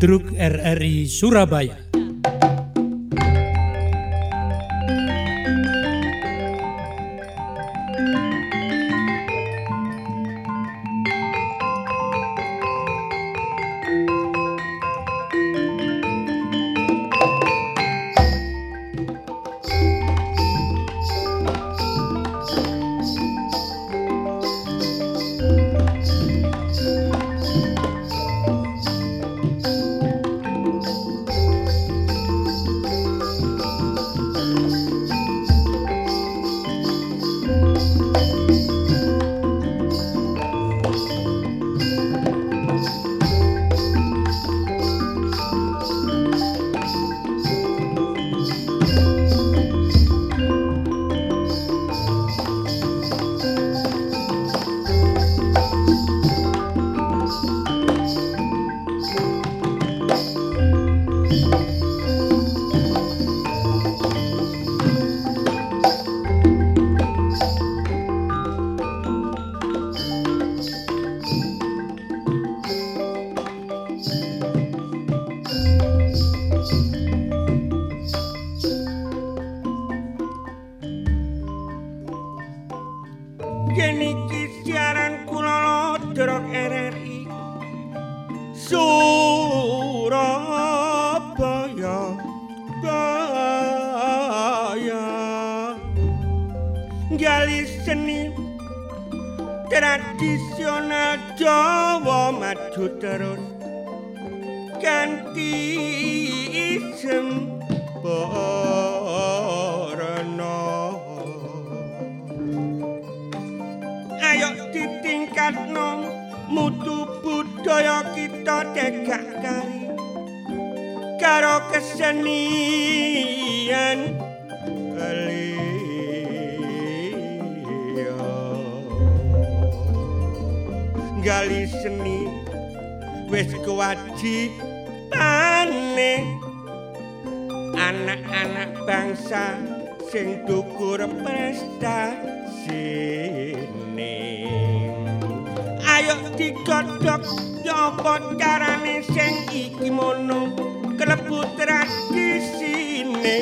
Ludruk RRI Surabaya. rupane anak-anak bangsa sing dukur prestasine ayo digodhog nyopot karane sing iki mono klebu tradisine sine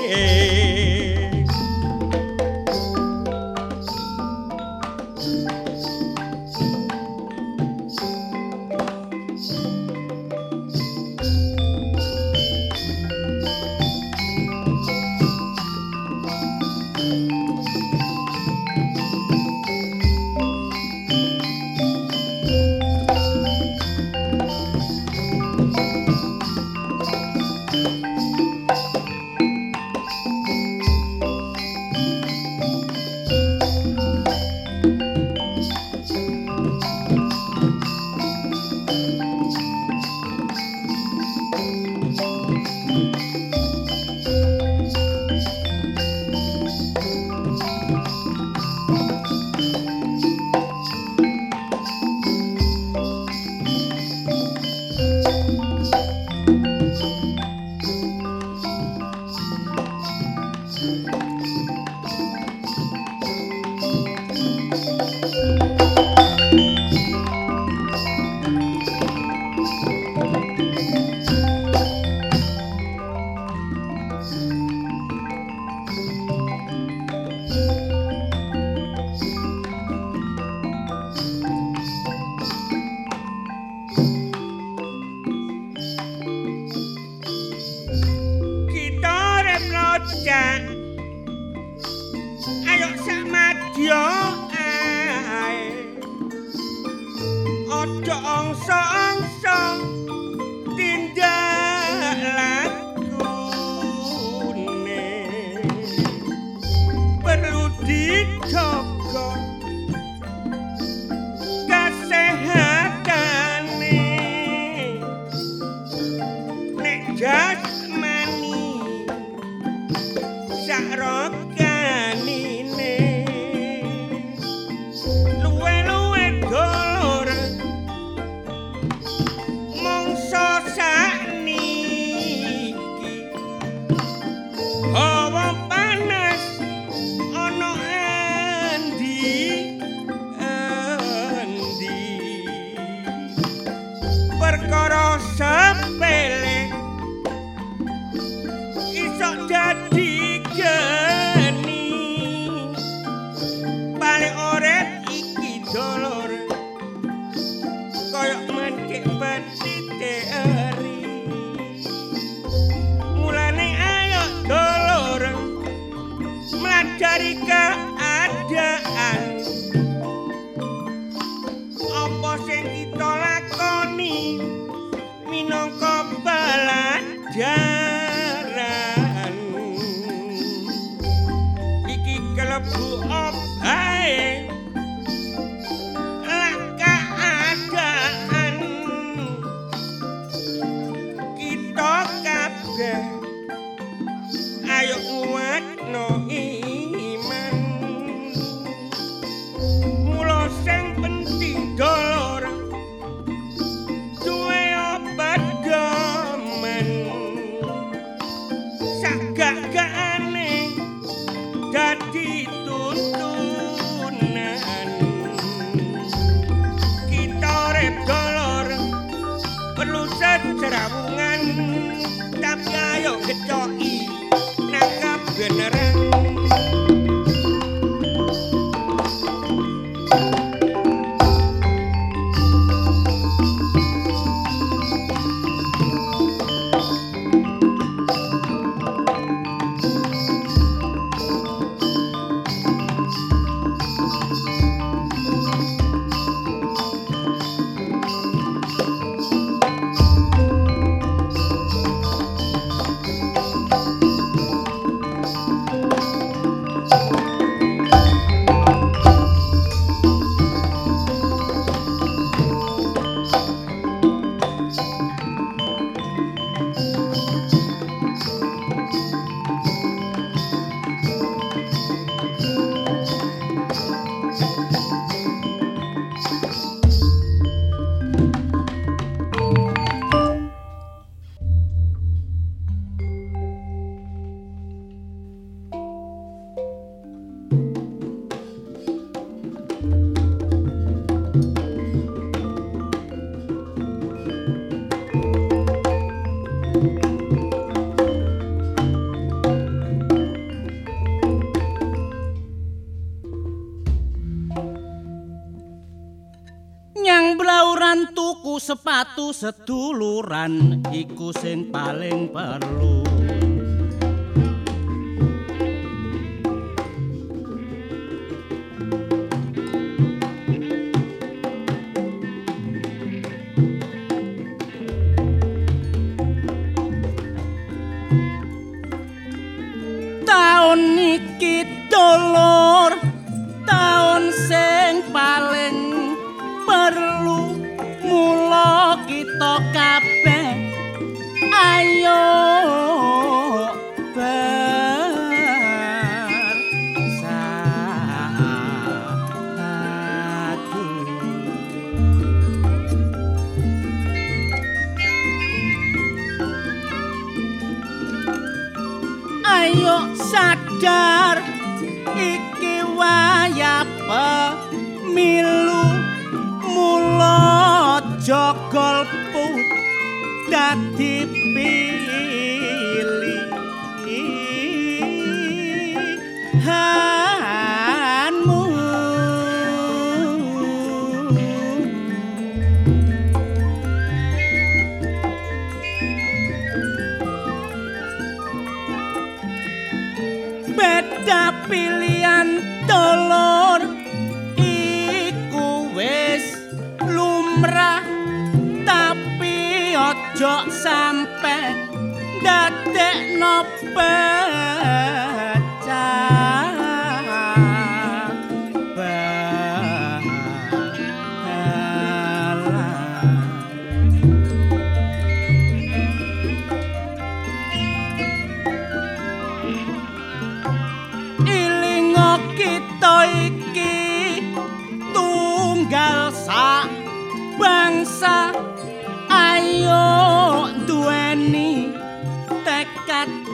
sepatu seduluran iku sing paling perlu.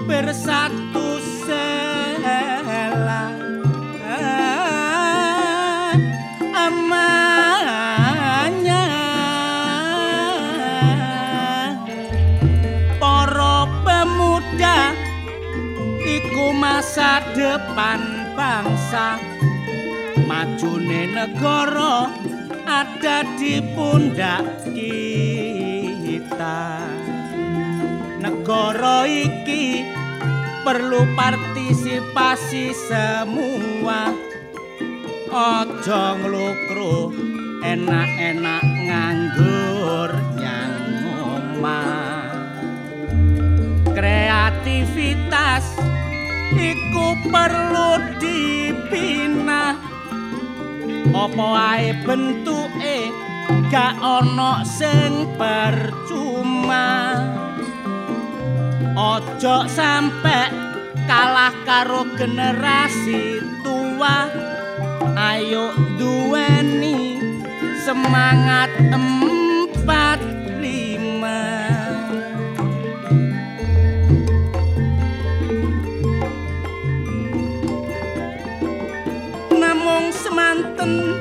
Bersatu sela amanya. Para pemuda iku masa depan bangsa. Majune negara ada di pundak kita negara iki perlu partisipasi semua. Ojo nglukro enak-enak nganggur nyang omah. Kreativitas iku perlu dibina apa ae bentuke gak ana sing percuma ojo sampe kalah karo generasi tua. Ayo duweni semangat empat lima. Namung semanten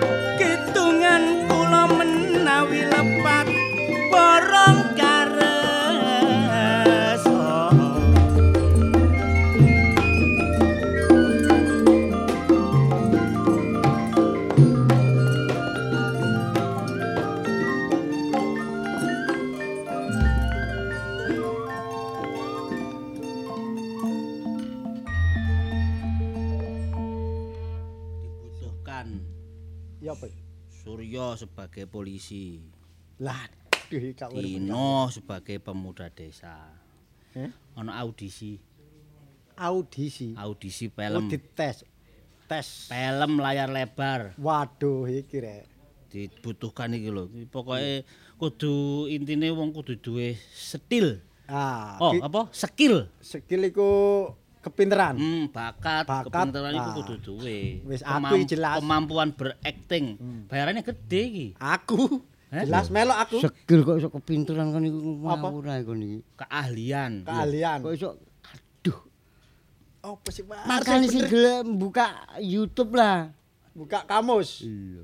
Sebagai polisi, Lah. Dino sebagai pemuda desa. Eh? Ono audisi, Audisi. audisi Oh, film, dites. Tes. film layar lebar Waduh, iki rek. dibutuhkan iki lho. Pokoke kudu intine wong kudu duwe setil. Ah, Oh, apa? Skill. skill iku kepinteran. Hmm, bakat, Bakat, kepintaran iku kudu duwe. Wis, aku jelas. Hmm. Kemampuan berakting. Bayarannya gede iki. Aku Eh? jelas melok aku Sekil kok iso kepinteran kan iku Apa? ngawur ae kon iki. Keahlian. keahlian. Kok iso aduh. Apa sih, Pak? Makane sing gelem buka YouTube lah. buka kamus. Iya.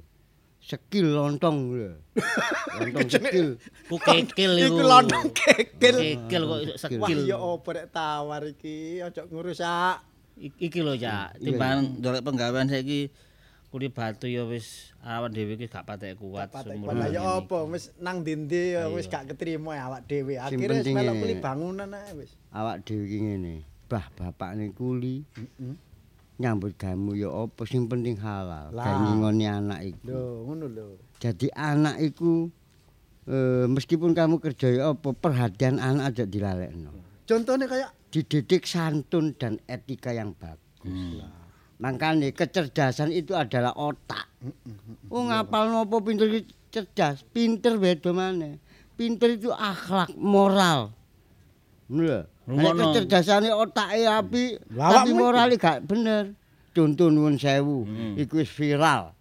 Sekil lontong lho. Lontong sekil. Ku kekil iku. Iku lontong kekil. Kekil kok iso Wah, sekil. ya opo rek tawar iki, ojo ngurusak. I- Iki lho, Cak. Timbang ndolek penggawean saiki kuli batu ya wis awan dhewe iki gak patek kuat seumur lah ya opo wis nang dindi ya wis gak ketrima ya awak dhewe. Akhire wis melok e- kuli bangunan ae wis. Awak dhewe iki ngene. Bah bapakne kuli. Nyambut gamu ya apa sing penting halal. Gawe ngingoni anak iku. Lho, ngono lho. Jadi anak iku eh, meskipun kamu kerja ya apa perhatian anak aja dilalekno. Contohnya kayak Dididik santun dan etika yang bagus. Makanya kecerdasan itu adalah otak. Oh ngapal nopo pinter cerdas, pinter beda mana. Pinter itu akhlak, moral. Lho, nek kecerdasane otake api, Lah, tapi morale gak bener. Contoh nuwun sewu, iku wis viral.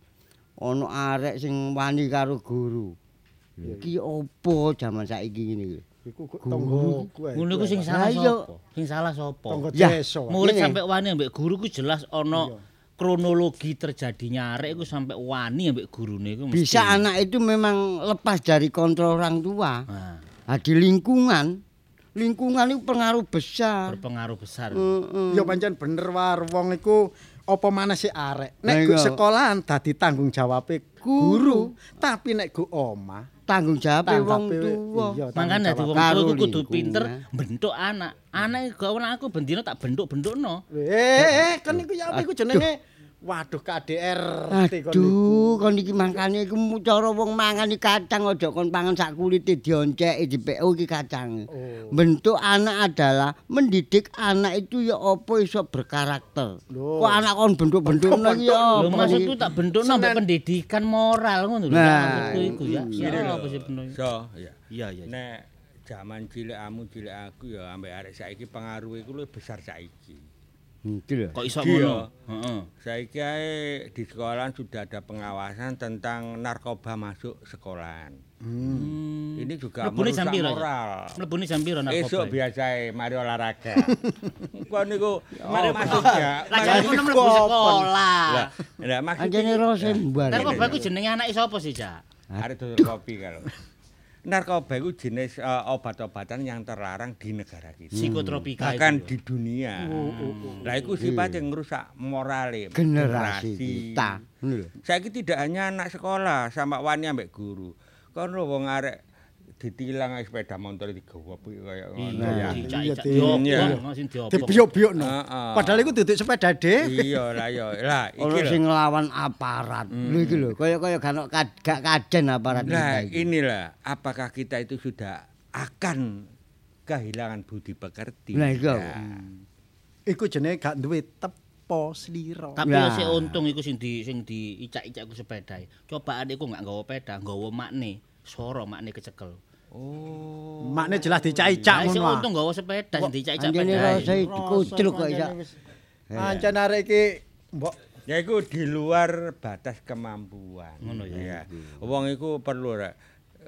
Ana arek sing wani karo guru. Iki opo jaman saiki ngene iki? iku. Ngono iku sing salah sapa? Sing salah sapa? tonggo desa. Murid sampai wani ambek guru ku jelas ana kronologi terjadinya arek iku sampai wani ambek gurune iku mesti. Bisa anak itu memang lepas dari kontrol orang tua. Nah, Nah, di lingkungan, lingkungan itu pengaruh besar. berpengaruh besar. Heeh. Ya pancen bener war wong iku apa mana sih arek. Nek iya. sekolahan dadi tanggung jawabe guru, tapi nek go omah Tanggung jawab wong tanggung Makanya dadi wong iku kudu pinter bentuk anak. Anak gak ana aku bendino tak bentuk-bentukno. Eh, eh, kan iku ya apa iku jenenge? Waduh KDR. Aduh, kon iki mangkane iku cara wong mangan kacang aja kon pangan sak kulite dionceki di PO iki kacang. Oh. Bentuk anak adalah mendidik anak itu ya apa iso berkarakter. Loh. Kok anak kon bentuk-bentukno iki ya Lho maksudku tak bentukno ambek pendidikan moral ngono lho. Nah, Maksudku iku ya. Gini Ya lho. apa sih bener? So, ya. Iya iya. Nek zaman cilik amu cilik aku ya ambek arek saiki pengaruhe iku luwih besar saiki. Iki lho. Kok iso ngono? Heeh. Saiki ae di sekolahan sudah ada pengawasan tentang narkoba masuk sekolahan. Hmm. Ini juga Mlebune jam merusak piro? moral. Mlebune jam piro narkoba? Esuk biasae mari olahraga. Kok niku mari masuk ya. Lah mari- jan ngono mlebu sekolah. Lah, maksudnya Anjene rose mbar. Narkoba iku jenenge anake sapa sih, Cak? Arek kopi kalau. Narkoba itu jenis eh, obat-obatan yang terlarang di negara kita. Psikotropika Bahkan itu. di dunia. Lah itu sifatnya ngerusak morale generasi kita. Lho. Saiki tidak hanya anak sekolah sama wani ambek guru. Kono wong arek ditilang sepeda motor digawa kuwi kaya ngono ya. sing. Padahal iku duduk sepeda dhewe. Iya lah ya. Lah iki lho. sing nglawan aparat. Lho iki lho, kaya-kaya gak gak kajen aparat Nah, inilah apakah kita itu sudah akan kehilangan budi pekerti. Lah, iya. Ya. Iku jenenge gak duwe tepo slira. Tapi ya sik untung iku sing di sing diicak-icak ku sepedae. Cobaan iku gak nggawa peda, nggawa makne. Soro makne kecekel. Oh. Makne jelas dicai-cak Lah sing ngono. untung nggawa sepeda sing dicak-cak Anjene sepeda. rasa dikucluk kok iso. Ancen arek iki mbok Ya iku di luar batas kemampuan. Ngono ya. Wong iku perlu rek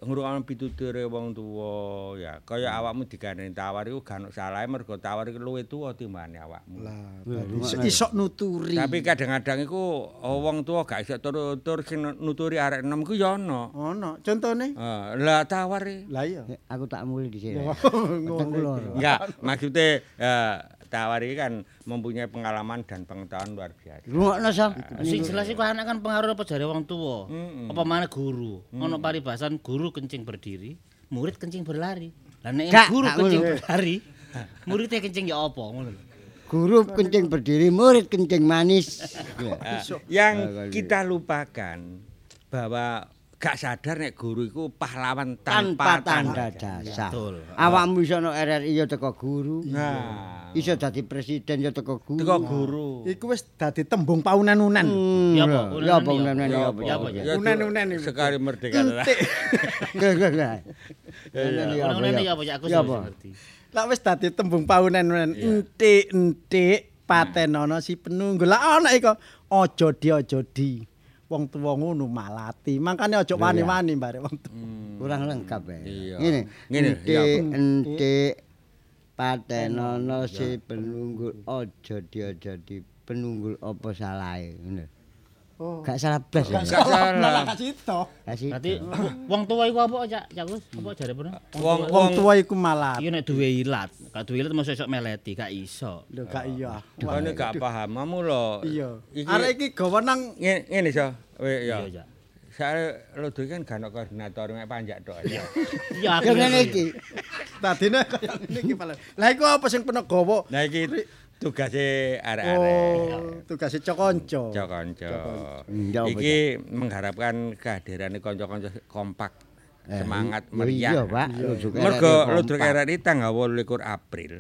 ngrungokno pituture wong tuwa ya. Kaya awakmu digandeng tawar iku gak ono salahe mergo tawar iku luwih tuwa timbangane awakmu. lah iso nuturi. Tapi kadang-kadang iku oh, wong tuwa gak iso tur-tur sing nuturi arek enom iku ya ono. ono contone. Eh, lah tawar e. Lah iya. Aku tak mulai di sini. Ngono. Enggak, maksudnya eh, tawar ini kan mempunyai pengalaman dan pengetahuan luar biasa. Rungokno sam. Sing jelas iku anak kan pengaruh apa jare wong tuwa. Apa mana guru. Ono paribasan guru kencing berdiri, murid kencing berlari. Lah nek guru kencing ngono. berlari, muridnya kencing ya apa ngono lho. Guru kencing berdiri, murid kencing manis. Eh, yang kita lupakan bahwa gak sadar nek guru itu pahlawan Tanpa tanpa, tanda jasa. Awakmu iso no RRI ya teko guru. Nah, Iso dadi presiden ya teko guru. teko guru. Iku wis dadi tembung paunan-unan. Hmm, Ya apa? Ya apa Unen-unen unen ya? apa? Unen-unen itu. Sekali merdeka. lah. Ya apa aku ngerti. Lah wis dadi tembung paunan-unan. Entik-entik patenono si penunggu. Lah ana iku aja di aja di. Wong tuwa ngono malati. Makane aja wani-wani bare wong tuwa. Kurang lengkap ya. Ngene. Ngene, ya entik patenono si penunggul aja dia jadi penunggul apa salahe ngono. Oh. Gak salah blas ya. Gak salah. kasih to. Kasih. Berarti wong tua iku apa Cak? Cak Gus? Apa jare pun? Wong Wong tuwa iku malati. Iya nek duwe ilat, gak duwe ilat mesti esuk meleti, gak iso. Lho gak iya. Ini gak paham, kamu lho. Iya. Arek iki gawa nang Ngene ngene so. Weh ya. Iya, Cak. Saya lho kan gak ono koordinator mek panjak tok. ya. Iya, ngene iki. tadine kaya ngene iki pala. Lah iku apa sing gawa? Nah iki tugase arek-arek. Oh, tugase cokonco. Apa, Iki mengharapkan kehadiran kanca-kanca kompak semangat Ya Iya, meriah. Pak. Mergo Ludruk. RRI tanggal 28 April.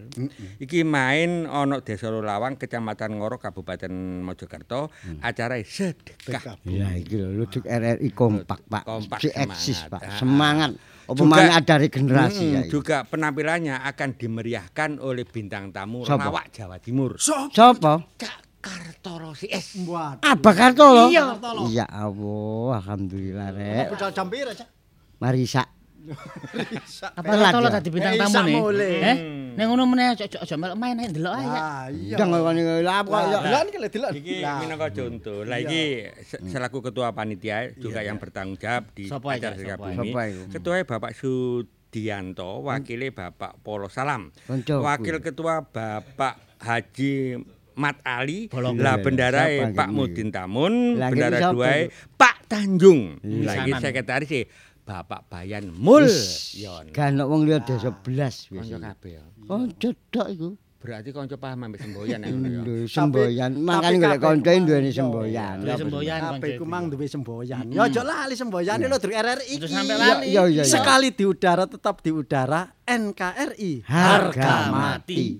Iki main ana Desa Lulawang, Kecamatan Ngoro, Kabupaten Mojokerto, acara sedekah. Ya iki lho ludruk RRI kompak, Pak. Kompak, Si eksis, semangat. Pak. Ah. Semangat. Apa Juga- mana ada regenerasi Mm, ya. juga penampilannya akan dimeriahkan oleh bintang tamu Siapa? Lawak Jawa Timur. Sopo? Cak Kartoro si es. Buat. Abah Kartolo? Iya. Ya Allah, alhamdulillah rek. Budal jam pira, Cak? Marisa. Apa Telat tolo ya? dadi bintang tamu nih? Eh, ning ngono meneh aja aja melok main ae ndelok ae. Jangan ngene lah apa Lah, ya. Lah iki delok. Iki Lah. minangka contoh. Lah iki se- selaku ketua panitia juga yang bertanggung jawab di acara sedekah sapa bumi. Sapa iku? Ketua Bapak Sudianto, wakilnya Bapak Polo Salam. Wakil ketua Bapak Haji Mat Ali, lah bendara Pak? Mudin Tamun, Lah, bendara ini siapa dua itu? Pak Tanjung. Lagi sekretaris sih Bapak Bayan Mul. Yon. Kan wong liya desa 11 wis. Konco kabeh ya. Tok iku. Berarti konco paham ambek semboyan ya ngono ya. Semboyan, makane golek kanca duweni semboyan. Duwe semboyan Kabeh iku. mang duwe semboyan. Ya aja lali semboyane lho Druk RRI iki. Iya iya. Sekali di udara tetap di udara NKRI. harga mati.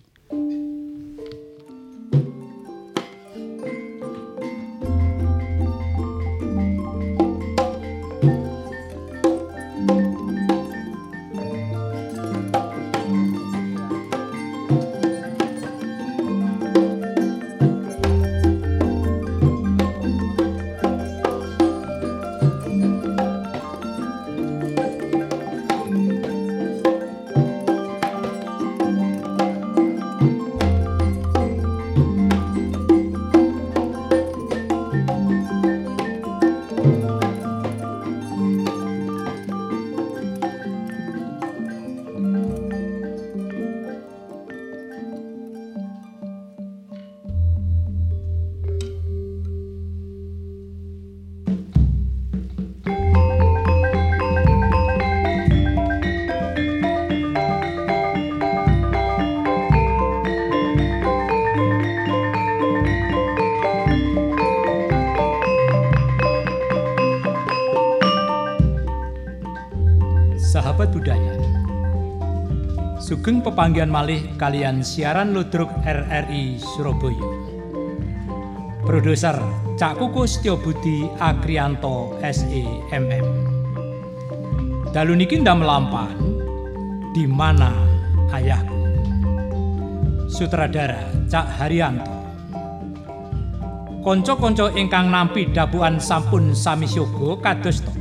Sugeng pepanggian malih kalian siaran Ludruk RRI Surabaya. Produser Cak Kuku Setyobudi Akrianto SEMM. Dalu niki ndam melampah Di mana ayahku? Sutradara Cak Haryanto. Kanca-kanca ingkang nampi dabuan sampun sami syoga kados to.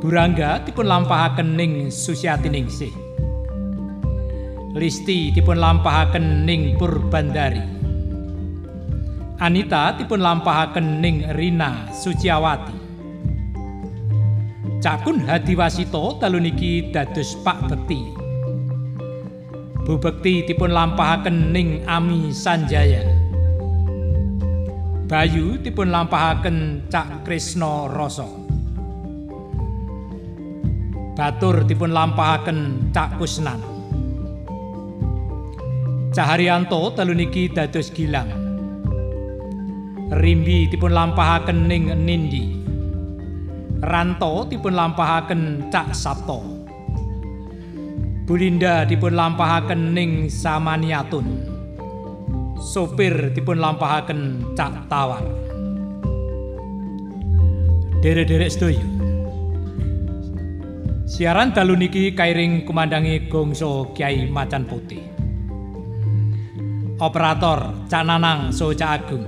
Burangga dipun lampahaken ning Susiati. Listi dipun lampahaken ning Purbandari. Anita dipun lampahaken ning Rina Suciawati. Cakun Hadiwasito dalu niki dados Pak Bekti. Bu Bekti dipun lampahaken ning Ami Sanjaya. Bayu dipun lampahaken Cak Krisna Rasa. Batur dipun lampahaken Cak Kusnan. Caharyanto dalu niki dados Gilang. Rimbi dipun lampahaken ning Nindi. Ranto dipun lampahaken Cak Sabto. Bulinda dipun lampahaken ning Samaniatun. Sopir dipun lampahaken Cak Tawar. Derek-derek sedaya. Siaran dalu niki kairing kumandangi gongso Kiai Macan Putih. Operator Cak Nanang So Cak Agung.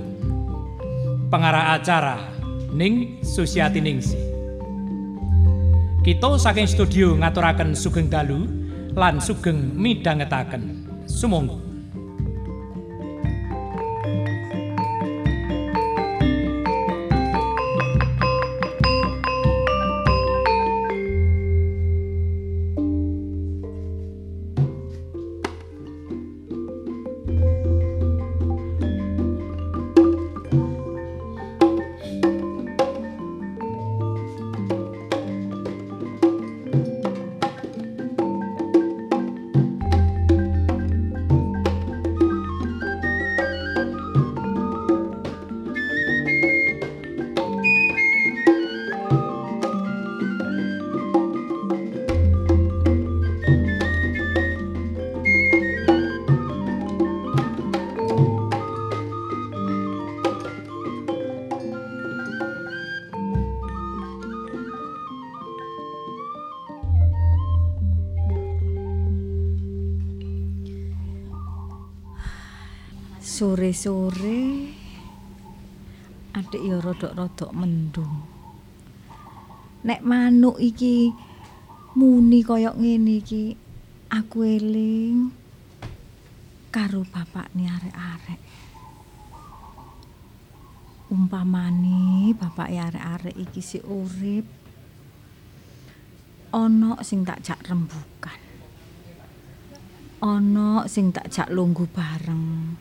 Pengarah acara Ning Susiati Ningsih. Kita saking studio ngaturaken sugeng dalu lan sugeng midhangetaken. Sumangga. Rodok-rodok mendung. Nek manuk iki muni koyok ngene iki, aku eling karo bapakne arek-arek. Umpamane bapake arek-arek iki si urip ana sing tak jak rembukan. Ana sing tak jak lungguh bareng.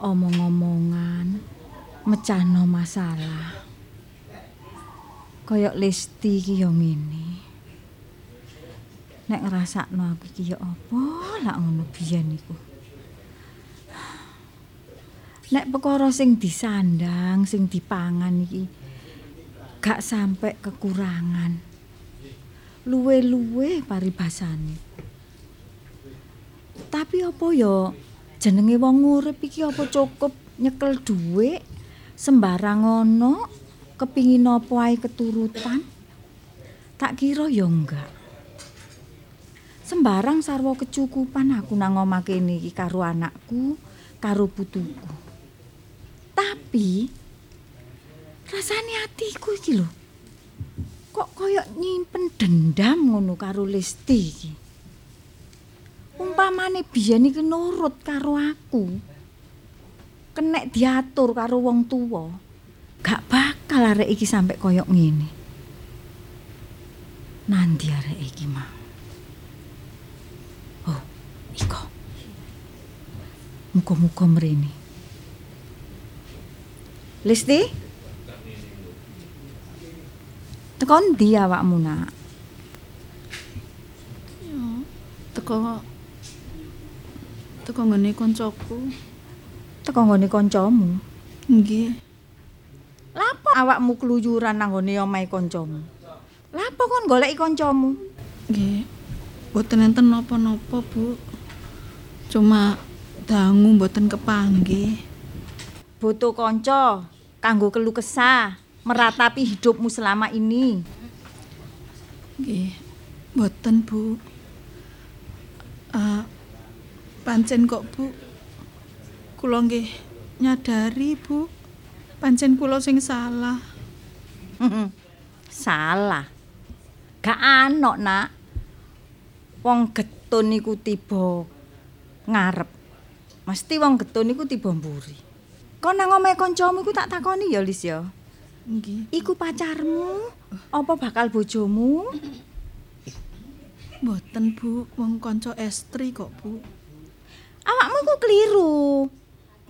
omong-omongan, mecahno masalah. Kayak Lesti iki ya ngene. Nek ngrasakno aku iki ya apa lak ngono biyen iku. Nek perkara sing disandang, sing dipangan iki gak sampe kekurangan. Luwe-luwe paribasane. Tapi apa ya jenenge wong urip iki apa cukup nyekel dhuwit sembarang ana kepingin apa ae keturutan? Tak kira ya enggak. Sembarang sarwa kecukupan aku nang omah kene iki karo anakku karo putuku. Tapi rasane atiku iki lho. Kok koyo nyimpen dendam ngono karo Lesti iki? Umpamane biyen iki nurut karo aku kenek diatur karo wong tuwa gak bakal arek iki sampe koyok ngene. Nanti arek iki mah oh iko. Muka-muka mrene. Listi? Tekon ndi awakmu nak? teko teko ngene koncoku Teko nggone kancamu. nggih Lapo awakmu keluyuran nang nggone omahe kancamu? Lapo kon goleki kancamu? nggih boten enten napa-napa Bu cuma dangu boten kepanggih Butuh kanca kanggo keluh kesah, meratapi hidupmu selama ini. nggih Mboten, Bu. Ah, pancen kok, Bu. Kula nggih nyadari, Bu. Pancen kula sing salah. Salah. Gak anok, Nak. Wong getun iku tiba ngarep. Mesti wong getun iku tiba mburi. Kon nang omahe kancamu iku tak takoni ya, Lis ya. Nggih. Iku pacarmu? Apa bakal bojomu? Mboten, Bu. Wong kanca estri kok, Bu. Awakmu iku keliru.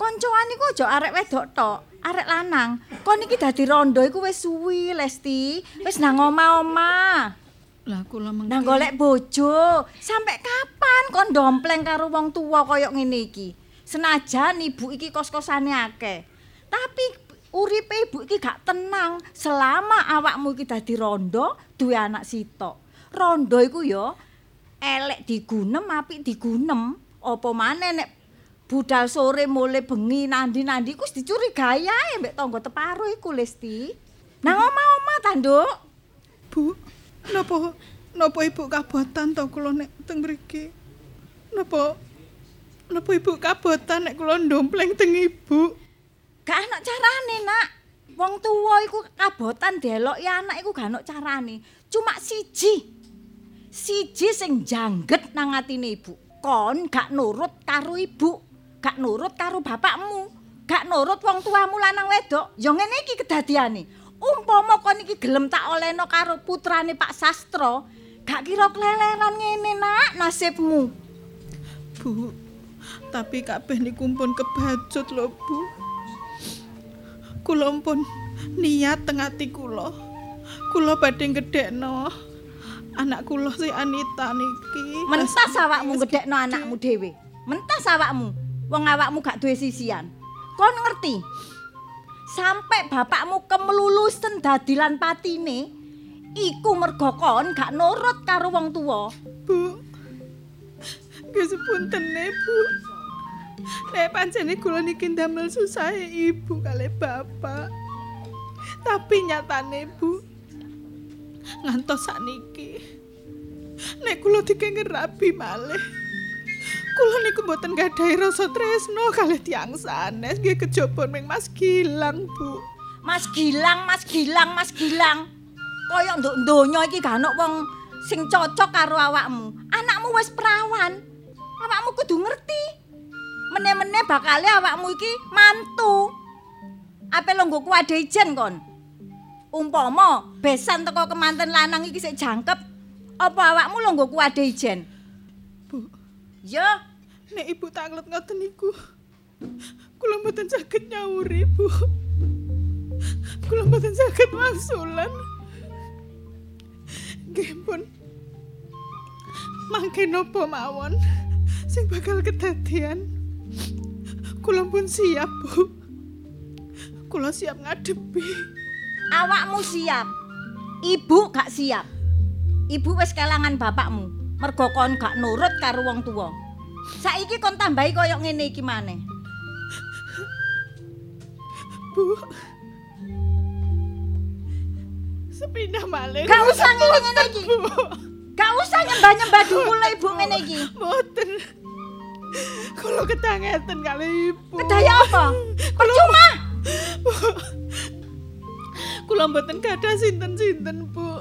Koncoan iku aja arek wedok tok, arek lanang. Kon iki dadi rondo iku wis suwi, Lesti. Wis nang omah-omah. Lah kula mengke. Nang golek bojo. Sampai kapan kon dompleng karo wong tuwa kaya ngene iki? Senajan ibu iki kos-kosane akeh. Tapi uripe ibu iki gak tenang selama awakmu iki dadi rondo duwe anak sitok. Rondo iku ya elek digunem apik digunem. Apa maneh nek budal sore mulai bengi nandi-nandi ku wis dicurigai ae mbek tangga teparo iku Lesti. Nang omah-omah ta, Nduk? Bu, napa napa ibu kabotan to kula nek teng mriki? Napa napa ibu kabotan nek kula ndompleng teng ibu? Gak ana carane, Nak. Wong tuwa iku kabotan deloki anak iku gak ana carane. Cuma siji. Siji sing jangget nang atine ibu. Kon gak nurut karo ibu, gak nurut karo bapakmu, gak nurut wong tuamu lanang wedok. Ya ngene iki kedadiane. Umpama kon iki gelem tak olehno karo putrane Pak Sastro, gak kira keleleran ngene, Nak, nasibmu. Bu, tapi kabeh niku pun kebacut lho, Bu. Kula pun niat teng ati kula. Kula badhe gedhekno anak kula si Anita niki. Mentas awakmu gedekno anakmu dhewe. Mentas awakmu. Wong awakmu gak duwe sisian. Kon ngerti? Sampai bapakmu kemelulusen dadi lan patine, iku mergo kon gak nurut karo wong tuwa. Bu. Nggih sepuntene, Bu. Nek pancene kula niki ndamel susah ibu kali bapak. Tapi nyatane, Bu. Ngantos sakniki. Nek kula dikengken rabi malih. Kula niku mboten gadahi rasa tresno kalih tiyang sanes nggih kejaba ming Mas Gilang, Bu. Mas Gilang, Mas Gilang, Mas Gilang. Kaya nduk donya iki gak ana wong sing cocok karo awakmu. Anakmu wis perawan. Awakmu kudu ngerti. Meneh-meneh bakale awakmu iki mantu. Ape lo nggo kuwade ijen kon? Umpama besan teko kemanten lanang iki sik jangkep, apa awakmu lo nggo kuwade ijen? Bu, Ya, nek ibu tanglet ngoten niku. Kula mboten saged nyauri, Bu. Kula mboten saged wangsulan. Nggih pun. Mangke napa mawon sing bakal kedadian. Kula pun siap, Bu. Kula siap ngadepi. awakmu siap. Ibu gak siap. Ibu wis kelangan bapakmu. Mergo kon gak nurut karo wong tuwa. Saiki kon tambahi kaya ngene iki maneh. Bu. Sepindah malih. Gak usah ngene-ngene iki. Bu. Gak usah nyembah-nyembah dulu ibu ngene iki. Mboten. Kalau ketangeten kali ibu. Kedaya apa? Percuma. Kula mboten gadah sinten-sinten, Bu.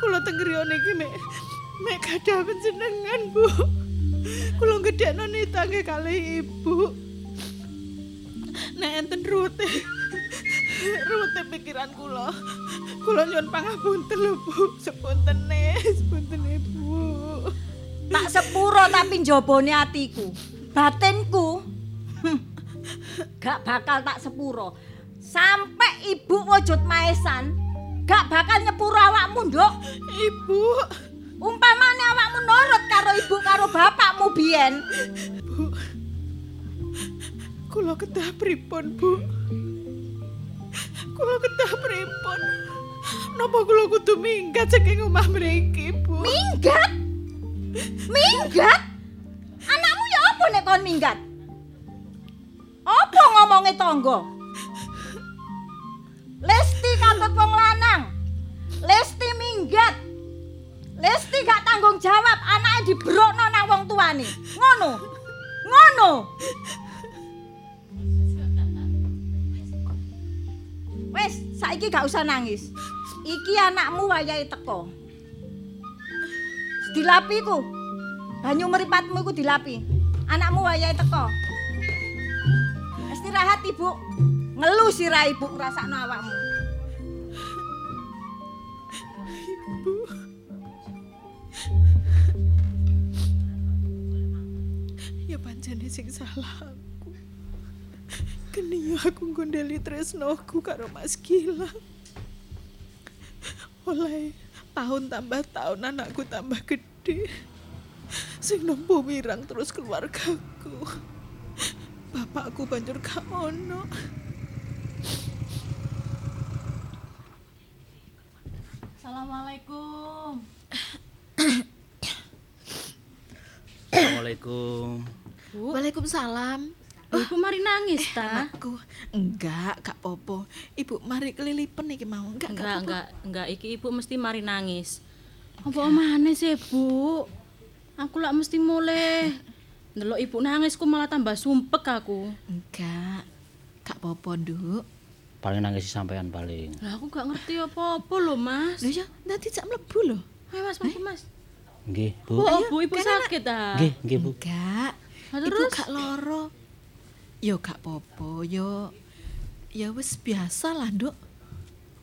Kula teng griya niki mek mek gadah panjenengan, Bu. Kula gedhekno nita nggih kali ibu. Nek enten rute. Rute pikiran kula. Kula nyuwun pangapunten lho, Bu. Sepuntene, sepuntene, Bu. Tak sepuro tapi njabane atiku. Batinku. hm, Gak bakal tak sepuro. Sampai ibu wujud maesan, gak bakal nyepuro awakmu, Nduk. Ibu, Umpamane awakmu nurut karo ibu karo bapakmu biyen. kula kedah pripun, Bu? Kula kedah pripun? Napa kula kudu minggat saking omah mriki, Bu? Minggat? Minggat? Anakmu ya apa nek kon minggat? Apa ngomonge tangga? Lesti kantut wong lanang. Lesti minggat. Lesti tanggung jawab anake dibrokno nang wong tuane. Ngono. Ngono. Wes, saiki gak usah nangis. Iki anakmu wayahe teko. Dilapi ku. Banyu meripatmu iku dilapi. Anakmu wayahe teko. Istirahat, Ibu. Ngelu sirah Ibu ngrasakno awakmu. Ya pancene sing salah aku. Geni aku gondeli tresnoku karo Mas Gilang. Oleh tahun tambah tahun anakku tambah gede. Sing nompo mirang terus keluargaku. Bapakku banjur gak ono. Assalamualaikum. Assalamualaikum. Waalaikumsalam. Oh, ibu mari nangis ta? Anakku, enggak, gak popo. Ibu mari kelilipen iki mau. Enggak, Enggak, enggak, enggak iki ibu mesti mari nangis. Apa omane sih, Bu? Aku lak mesti mulai ndelok ibu nangis ku malah tambah sumpek aku. Enggak. Gak popo, Nduk. Paling nangis sampean paling. Lah aku gak ngerti apa-apa lho, Mas. Lho ya, nanti jak mlebu lho. Ayo Mas, mlebu Mas. Nggih, Bu, oh, Bu, ibu sakit ta? Nggih, nggih, Bu. Enggak. Ibu terus? gak loro. Yo gak popo, yo ya wis biasa lah, Nduk.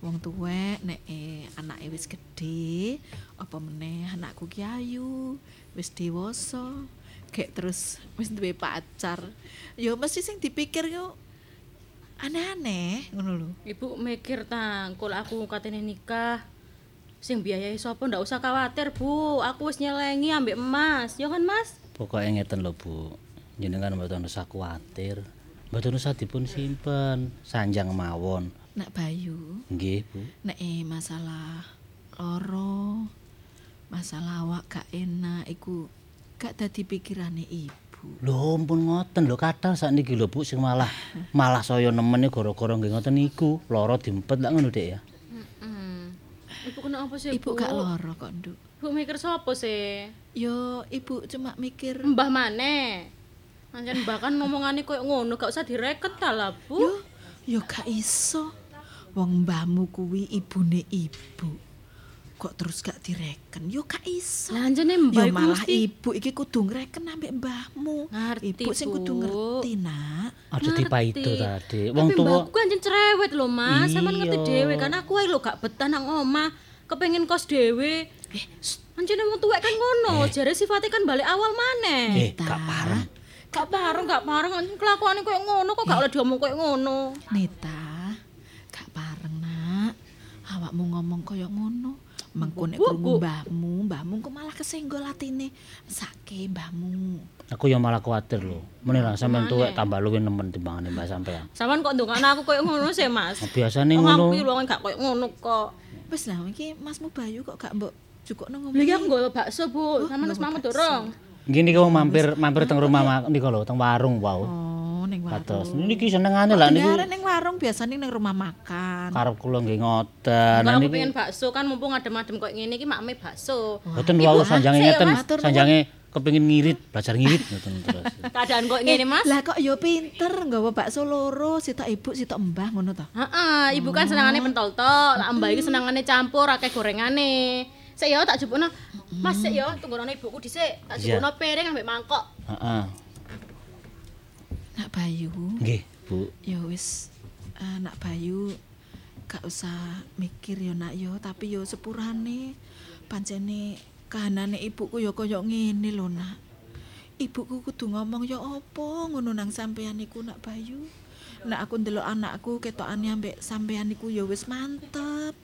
Wong tuwek nek eh, anake wis gede, apa meneh anakku ki ayu, wis dewasa, kayak terus wis duwe pacar. Yo mesti sing dipikir yo aneh-aneh ngono lho. Ibu mikir ta, kalau aku katene nikah sing biayai sapa ndak usah khawatir, Bu. Aku wis nyelengi ambek emas. Ya kan, Mas? Pokoknya ngeten lho, Bu. Jenengan mboten usah kuwatir. Mboten usah dipun simpen, sanjang mawon. Nak Bayu, Nggih, Bu. nek eh, masalah loro, masalah awak gak enak iku gak dadi pikirane ibu. Lho ampun ngoten lho kadang sakniki lho Bu sing malah malah saya nemen gara-gara nggih ngoten niku. Lara diempet lak ngono Dek ya. Ibu kena apa sih, Ibu Bu? gak loro kok, Nduk. Bu mikir sapa sih? Yo, ibu cuma mikir Mbah maneh. Pancen mbah kan ngomongane koyo ngono, gak usah direket ta lah, Bu. yo yo gak iso. Wong mbahmu kuwi ibune ibu. Kok terus gak direken? Yo gak iso. Lah anjene mbah malah mesti ibu iki kudu ngreken ambek mbahmu. Ngerti, ibu sing kudu ngerti, Nak. Aja Ngerti. dipaido tadi. Tapi Wong tuwa mbahku anjen cerewet lho, Mas. Sampeyan ngerti Iya. dhewe kan aku ae lho gak betah nang omah, kepengin kos dhewe. Eh, anjene wong tuwek kan ngono, jare sifatnya kan balik awal maneh. eh gak pareng. Gak pareng, gak pareng, anjen kelakuane koyo ngono kok gak oleh diomong koyo ngono. Nita, gak pareng, Nak. Awakmu ngomong kaya ngono. Mengko nek Bu, krungu mbahmu, mbahmu kok malah kesenggol atine. Mesake mbahmu. Aku ya malah kuwatir lho. Meneh lah sampean tuwek tambah luwih nemen timbangane Mbak sampean. Sampeyan kok ndongakno aku koyo ngono sih, Mas. Biasane Wong aku ngono. iki lho gak koyo ngono kok. Wis lah iki Masmu Bayu kok gak mbok jukukno ngomong. Lha iki aku nggawa bakso, Bu. Sampeyan wis mamut dorong. Gini kau mampir mampir teng rumah ma- niku lho, teng warung wau. Oh, ning Kados. warung. Niki senengane lah niku. Dengaran ning warung biasanya ning rumah makan. Karep kula nggih ngoten. Nah Kalau aku pengen bakso kan mumpung adem-adem koyo ngene iki makme bakso. Boten wau sanjange ngeten, sanjange kepengin ngirit, belajar ngirit ngoten terus. Keadaan koyo ngene, Mas. Lah kok yo pinter nggawa bakso loro, sitok ibu, sitok mbah ngono ta. Heeh, ibu kan senengane pentol tok, lah mbak iki senengane campur akeh gorengane. Sik yo tak jupukno. Mas sik yo tungguno ibuku dhisik. Tak jupukno piring ambek mangkok. Heeh. Nak Bayu, Nggih, Bu. ya wis eh, Nak Bayu gak usah mikir yo nak yo, tapi yo sepurane pancene kahanane ibuku yo kaya ngene lho nak. Ibuku kudu ngomong yo apa ngono nang sampean iku nak Bayu. Nak aku ndelok anakku ketokane ambek sampean iku yo wis mantep.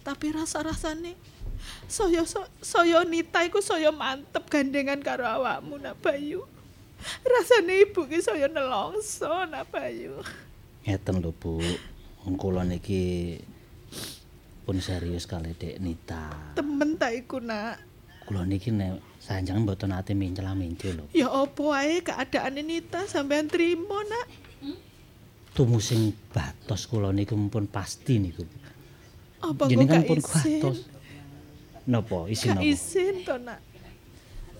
Tapi rasa-rasane saya saya Nita iku saya mantep gandengan karo awakmu nak Bayu. Rasane ibu ki saya nelongso nak Bayu. Ngeten lho, Bu. Wong kula niki pun serius kali Dek Nita. Temen ta iku nak. Kula niki nek sanjangan mboten ate mincel-mincel lho. Ya opo ae keadaane Nita sampean trimo nak. Tumusing batos kula niku pun pasti niku. Apa kok Jenengan gak pun isin? kuatos. Napa isin napa? isin to, Nak.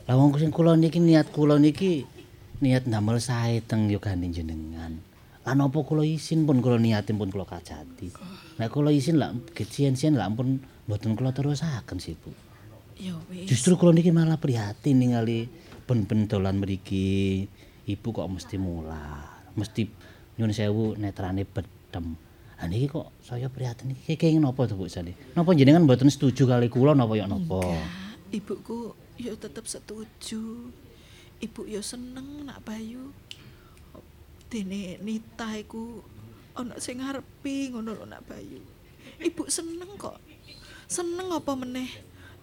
Lah wong sing kula niki niat kula niki niat ndamel sae teng yogane jenengan. Lah napa kula isin pun kula niatin pun kula kajati. Nek kula isin lah kecien-cien lah ampun mboten kula terusaken sih, Bu. Ya wis. Justru kula niki malah prihatin ningali ben-ben dolan mriki. Ibu kok mesti mular, mesti nyun sewu netrane bedem. Lah niki kok saya prihatin iki kenging napa to Bu Sani? Napa jenengan mboten setuju kali kula napa ya napa? Ibuku ya tetep setuju. Ibu ya seneng nak Bayu. Dene Nita iku ana sing ngarepi ngono lho nak Bayu. Ibu seneng kok. Seneng apa meneh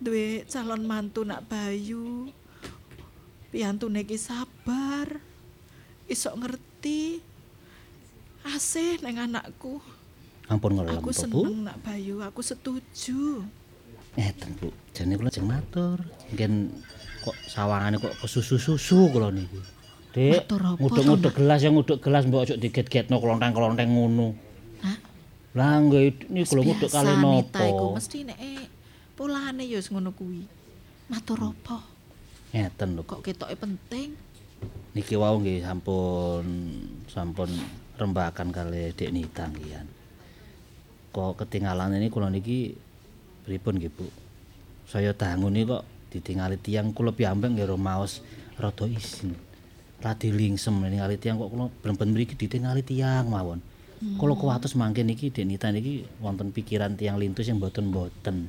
duwe calon mantu nak Bayu. Piantune iki sabar. Iso ngerti. Asih neng anakku. Ampun ngelem Aku seneng nak Bayu, aku setuju. Ngeten, Bu. Jane kula jeng matur. Mungkin kok sawangane kok kesusu-susu kula niki. Dik, nguduk-nguduk gelas ya nguduk gelas mbok ojo diget-getno klonteng-klonteng ngono. Hah? Lah nggih ini kula nguduk kali Biasa Nita iku mesti nek eh, polane ya wis ngono kuwi. Matur apa? Ngeten lho. Kok ketoke penting? Niki wau nggih sampun sampun rembakan kali Dek Nita ngihan. Kok ketinggalan ini kula niki pripun nggih, Bu? Saya dangu niki kok ditingali tiang kula piyambak nggih maos rada isin. Radi lingsem ningali tiang kok kula ben-ben mriki ditingali tiang mawon. Kula kuwatos mangke niki Dek Nita niki wonten pikiran tiang lintus yang boten-boten.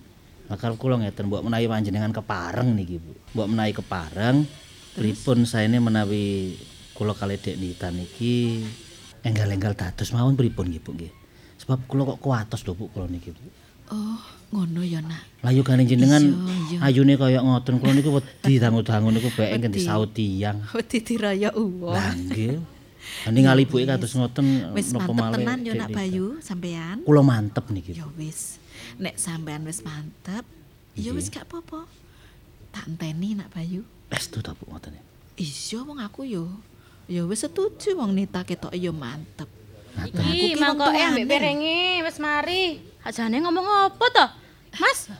Maka kula ngeten mbok menawi panjenengan kepareng niki, Bu. Mbok menawi kepareng pripun saene menawi kula kali Dek Nita niki enggal-enggal dados mawon pripun nggih, Bu nggih. Sebab kula kok kuwatos lho Bu kula niki. Oh, ngono ya nak. Lah yo gane jenengan Iya, iya. ayune kaya ngoten kula niku wedi dangu-dangu niku bae engken Wedi. disaut tiyang. Wedi diraya uwong. Lah nggih. Ningali ibuke kados ngoten Wis mantep tenan yo Dek nak. Bayu sampean. Kula mantep niki. Ya wis. Nek sampean wis mantep, ya wis gak apa-apa. Tak enteni nak Bayu. Estu ta Bu ngoten. Iya wong aku yo. Ya wis setuju wong Nita ketok yo mantep. Iki ki mangkoke ambek piringe wis mari. Ajane ngomong apa to? Mas.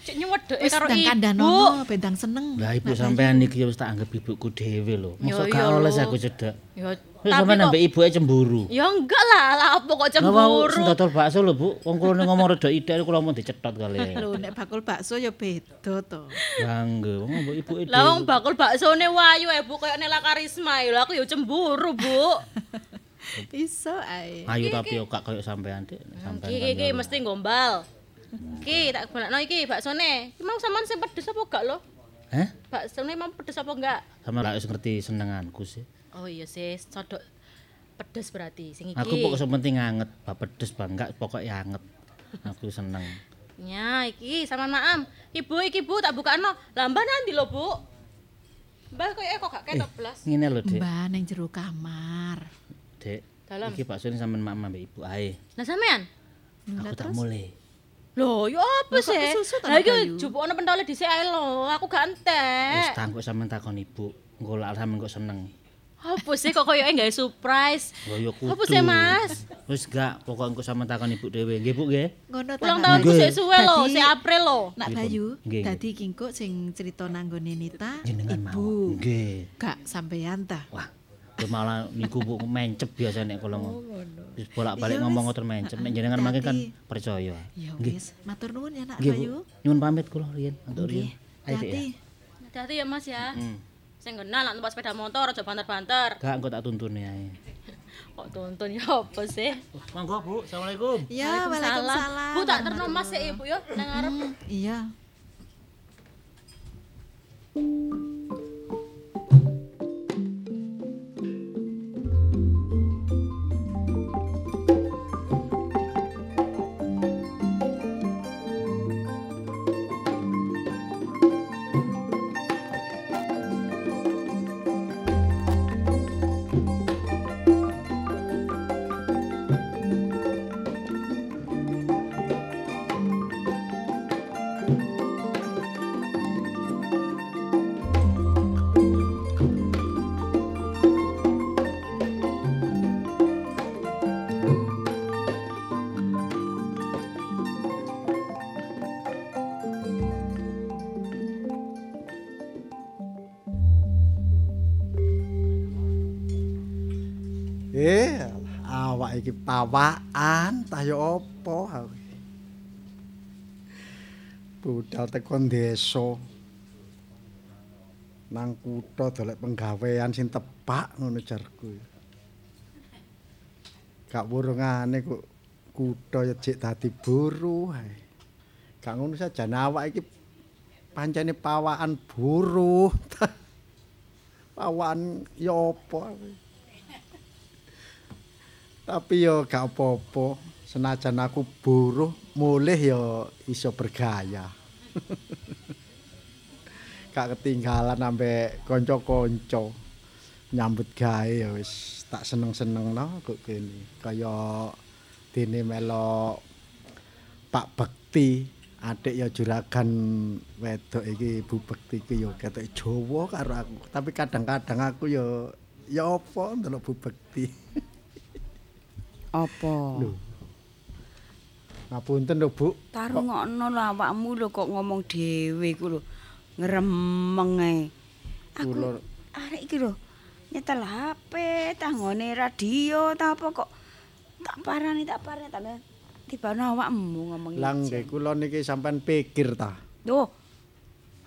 Cek nyuwedeke Wis karo ibu. kandhanono bedang seneng. Lah ibu sampean niki wis tak anggap ibuku dhewe lho. Mosok gak oleh lho. aku cedak. Ya Wis tapi sampean ambek ibuke cemburu. Ya enggak lah, lah apa kok Lah cemburu. dodol bakso lho, Bu. Wong kula ning ngomong rada ide kula mau dicetot kali. Lho nek bakul bakso ya beda to. Lah nggih, wong mbok ibuke Lah wong bakul baksone wayu eh Bu koyo Nela Karisma ya. Lah aku ya cemburu, Bu. Iso ae. Ayu tapi yo gak koyo sampean, Dik. Sampean. Iki iki iki mesti gombal. Iki tak balekno iki baksone. Iki mau sampean sing pedes apa gak lo? Hah? Baksone mau pedes apa enggak? Sama lah wis ngerti senenganku sih. Oh iya sih, sodok pedes berarti sing iki. Aku pokok penting anget, bab pedes bang enggak pokoknya anget. Aku seneng. Ya, iki sama maam. Ibu iki Bu tak bukakno. Lah mbah nanti lho, Bu. Mbah koyo kok gak ketok blas. Ngene lho, Dik. Mbah ning jero kamar. Dik. Dalam. Iki bakso ini sampean mama mbek ibu ae. Lah sampean? Aku tak mulai. Lho, yo apa Lah, kok sih? Lah iki jupukne pentole dhisik ae lho. Aku gak Wis entek. tangkuk sampean takon ibu. Engko lak sampean kok seneng. Apa sih kok koyoke gawe surprise? Lho yo kudu. Apa sih, Mas? Wis gak, pokok engko sampean takon ibu dhewe. Nggih, Bu, nggih. Ngono ta. Ulang tahunku sik suwe lho, sik April lho. Nak? Bayu, dadi kingko sing cerita nanggone Nita ibu. Nggih. Gak sampean ta. Wah, yo malah niku Bu mencep biasa nek kalau ngomong. Wis bolak-balik ngomong ngoten mencep. Nek jenengan mangke kan percaya. Ya Nggih. wis, matur nuwun ya Nak Bayu. Nyuwun pamit kula riyen untuk riyen. Ayo, ya. Hati. Ya Mas ya. Hmm. Sing kenal nak numpak sepeda motor aja banter-banter. Gak engko tak tuntuni ae. Kok tuntun ya apa sih? Monggo, Bu. Assalamualaikum. Ya, Waalaikumsalam. Bu tak terno Mas sik Ibu ya nang ngarep. Hmm, Iya. Awak iki pawaan ta ya apa. Budal teko desa. Nang kutha dolek penggawean sing tepak ngono jarku. Gak wurungane kok kutha jek dadi buruh ae. Gak ngono sajane awak iki pancene pawaan buruh. pawaan ya apa aku. Tapi ya gak apa-apa. Senajan aku buruh, mulih ya iso bergaya. gak ketinggalan sampe kanca-kanca nyambut gawe ya wis tak seneng-seneng no kok kene. Kaya dene melo Pak Bekti, adik ya juragan wedok iki Bu Bekti iki ya ketok Jawa karo aku. Tapi kadang-kadang aku ya ya apa ndelok Bu Bekti. Apa? Lho. Ngapunten lho, Bu. Tarungokno lho awakmu lho kok ngomong dhewe ku lho. Ngremeng ae. Aku arek iki lho nyetel HP, tanggone radio ta apa kok tak parani tak parani tak tibane awakmu ngomong Lah nggih kula niki sampean pikir ta. Duh.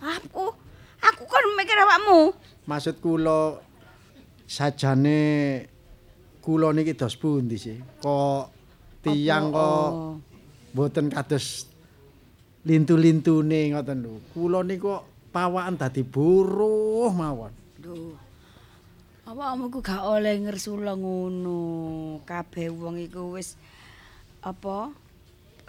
Aku aku kan mikir awakmu. Maksud kula sajane kula niki dos pundi sih? Kok tiyang Apa, kok mboten kados lintu-lintune ngoten lho. Kula niku kok pawaan dadi buruh mawon. Duh. Awakmu ku gak oleh ngersula ngono. Kabeh wong iku wis apa?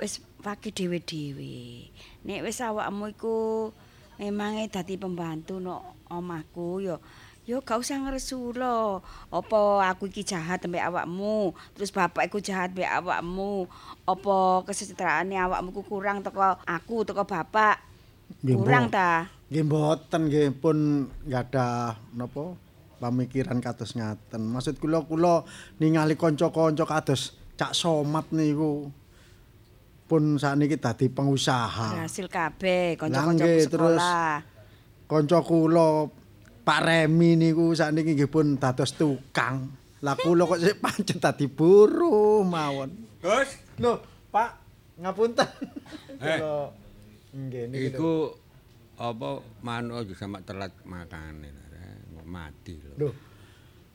Wis pake dhewe-dhewe. Nek wis awakmu iku memange dadi pembantu no omahku ya ya gak usah ngresula. Apa aku iki jahat mbek awakmu, terus bapak iku jahat mbek awakmu. Apa kesejahteraane awakmu ku kurang teko aku, teko bapak. Nggih, Kurang ta? Nggih mboten nggih pun gadah napa pamikiran kados ngaten. Maksud kula kula ningali kanca-kanca kados Cak Somat niku pun sakniki dadi pengusaha. Berhasil kabeh Lah, kanca-kancaku nggih, terus sekolah. Kanca kula Pak Remi niku sakniki nggih pun dados tukang. Lah kula kok sik pancet dadi buruh mawon. Gus, Lho, Pak, ngapunten. Eh. Nggih lho. iku apa manuk aja sama telat makane mati lho. Lho.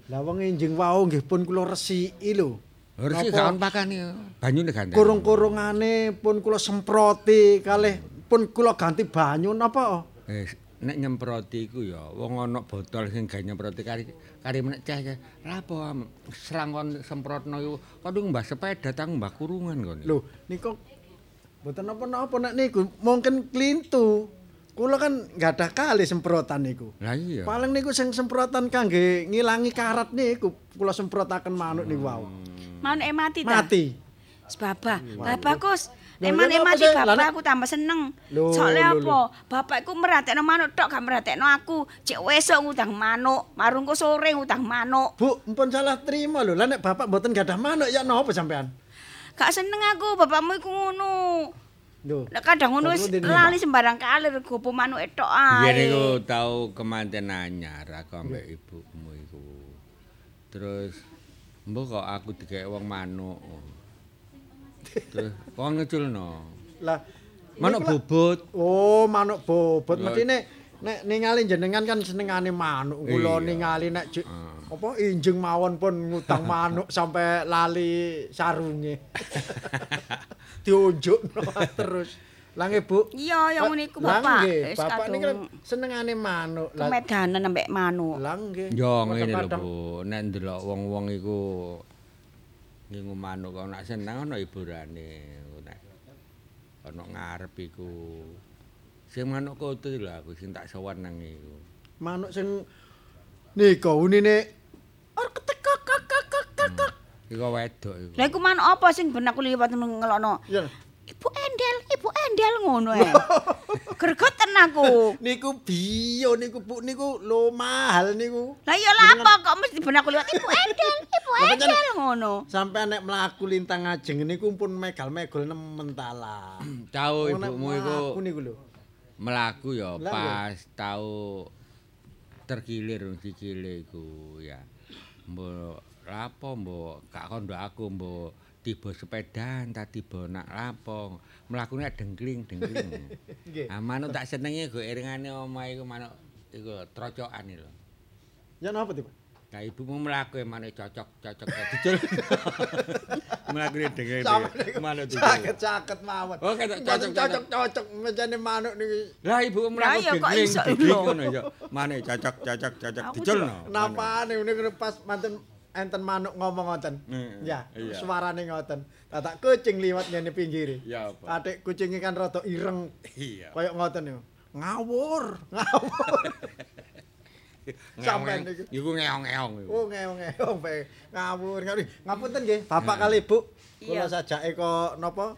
Lah wong enjing wau nggih pun kula resiki lho. Napa? gak on pakane banyune ganti. Kurung-kurungane pun kula semproti kalih pun kula ganti banyu napa? Eh, nek nyemproti iku ya wong ana botol sing gawe nyemproti kari kari menek cah cah. Lah apa serang kon semprotno iku kon mbah sepeda tang mbah kurungan kon. Lho, niku mboten napa-napa nek niku mungkin klintu. Kula kan nggak ada kali semprotan niku. Lah iya. Paling niku sing semprotan kangge ngilangi karat niku kula semprotaken manuk niku wau. Manuk e mati ta? Mati. Sebaba. Babakus. Lho, Nek manuk ya e mati apa sih? Lah, bapak nek- aku tambah seneng. Soalnya lho, apa? Bapakku merhatekno manuk tok gak merhatekno aku. Cek wesuk ngutang manuk, marungku sore ngutang manuk. Bu, mpun salah terima lho. Lah nek bapak mboten gadah manuk ya napa sampean? Gak seneng aku bapakmu iku ngono. Lho. Kadang ngono wis lali sembarang kali gopo manuk tok ae. Iya niku tau kemanten anyar aku ambek ibumu iku. Terus mbok kok aku dikek wong manuk. Kok ngeculno. Lah Manuk bobot. Oh, manuk bobot. Mesti nek nek ningali jenengan kan senengane manuk. Kula ningali nek Ah. apa injeng mawon pun ngutang manuk sampai lali sarunge. Diunjukno terus. Lah nggih, Bu. Iya, ya ngono iku bapak. nggih, Wis bapak niki kan senengane manuk. Kemedanan ambek manuk. lah nggih. Yo ngene lho Bu, nek ndelok wong-wong iku ngingu manuk kok nek seneng ana hiburane. Nek ana ngarep iku. Sing manuk koto lho aku sing tak sowan nang iku. Manuk sing nika unine ketek kak kak kak, kak. Iku wedok iku. Lah iku manuk apa sing ben aku liwat ngelokno? Ya. Ibu Endel, Ibu Endel ngono e. Gregeten aku. Niku bio niku Bu niku lo mahal niku. Lah iya lah apa kok mesti ben aku liwat Ibu Endel, Ibu Lah, Endel ngono. Sampai nek mlaku lintang ajeng niku pun megal-megol nemen tala. Tau Wong nek ibumu iku mlaku niku lho. melaku ya Lah, pas tau terkilir sikile iku ya. Mbok lapo mbok gak kondo aku mbok tiba sepedaan ta tiba nak lapo mlakune dengkling dengkling. Nggih. Ah manuk tak senenge go iringane omah iku manuk iku trocokan lho. Ya napa tiba? Lah ibumu mlaku manuk cocok cocok dicul. Mlakune dengkling. Manuk dicul. Caket-caket mawon. Oh, ketok cocok, cocok cocok mencane manuk niki. Lah ibu mlaku kok dengkling ngono ya. Manuk cocok cocok cocok juga- no. Napane niku pas manten enten manuk ngomong ngoten. Ya, iya. suarane ngoten. Tatak kucing liwat ngene pinggire. Ya apa? Adik kucing kan rada ireng. Iya. Kayak ngoten niku. Ngawur, ngawur. Sampeyan niku. Iku ngeong-ngeong iku. Oh, ngeong-ngeong bae. Ngawur, ngawur. Ngapunten nggih, Bapak kali Ibu. Kula sajake kok napa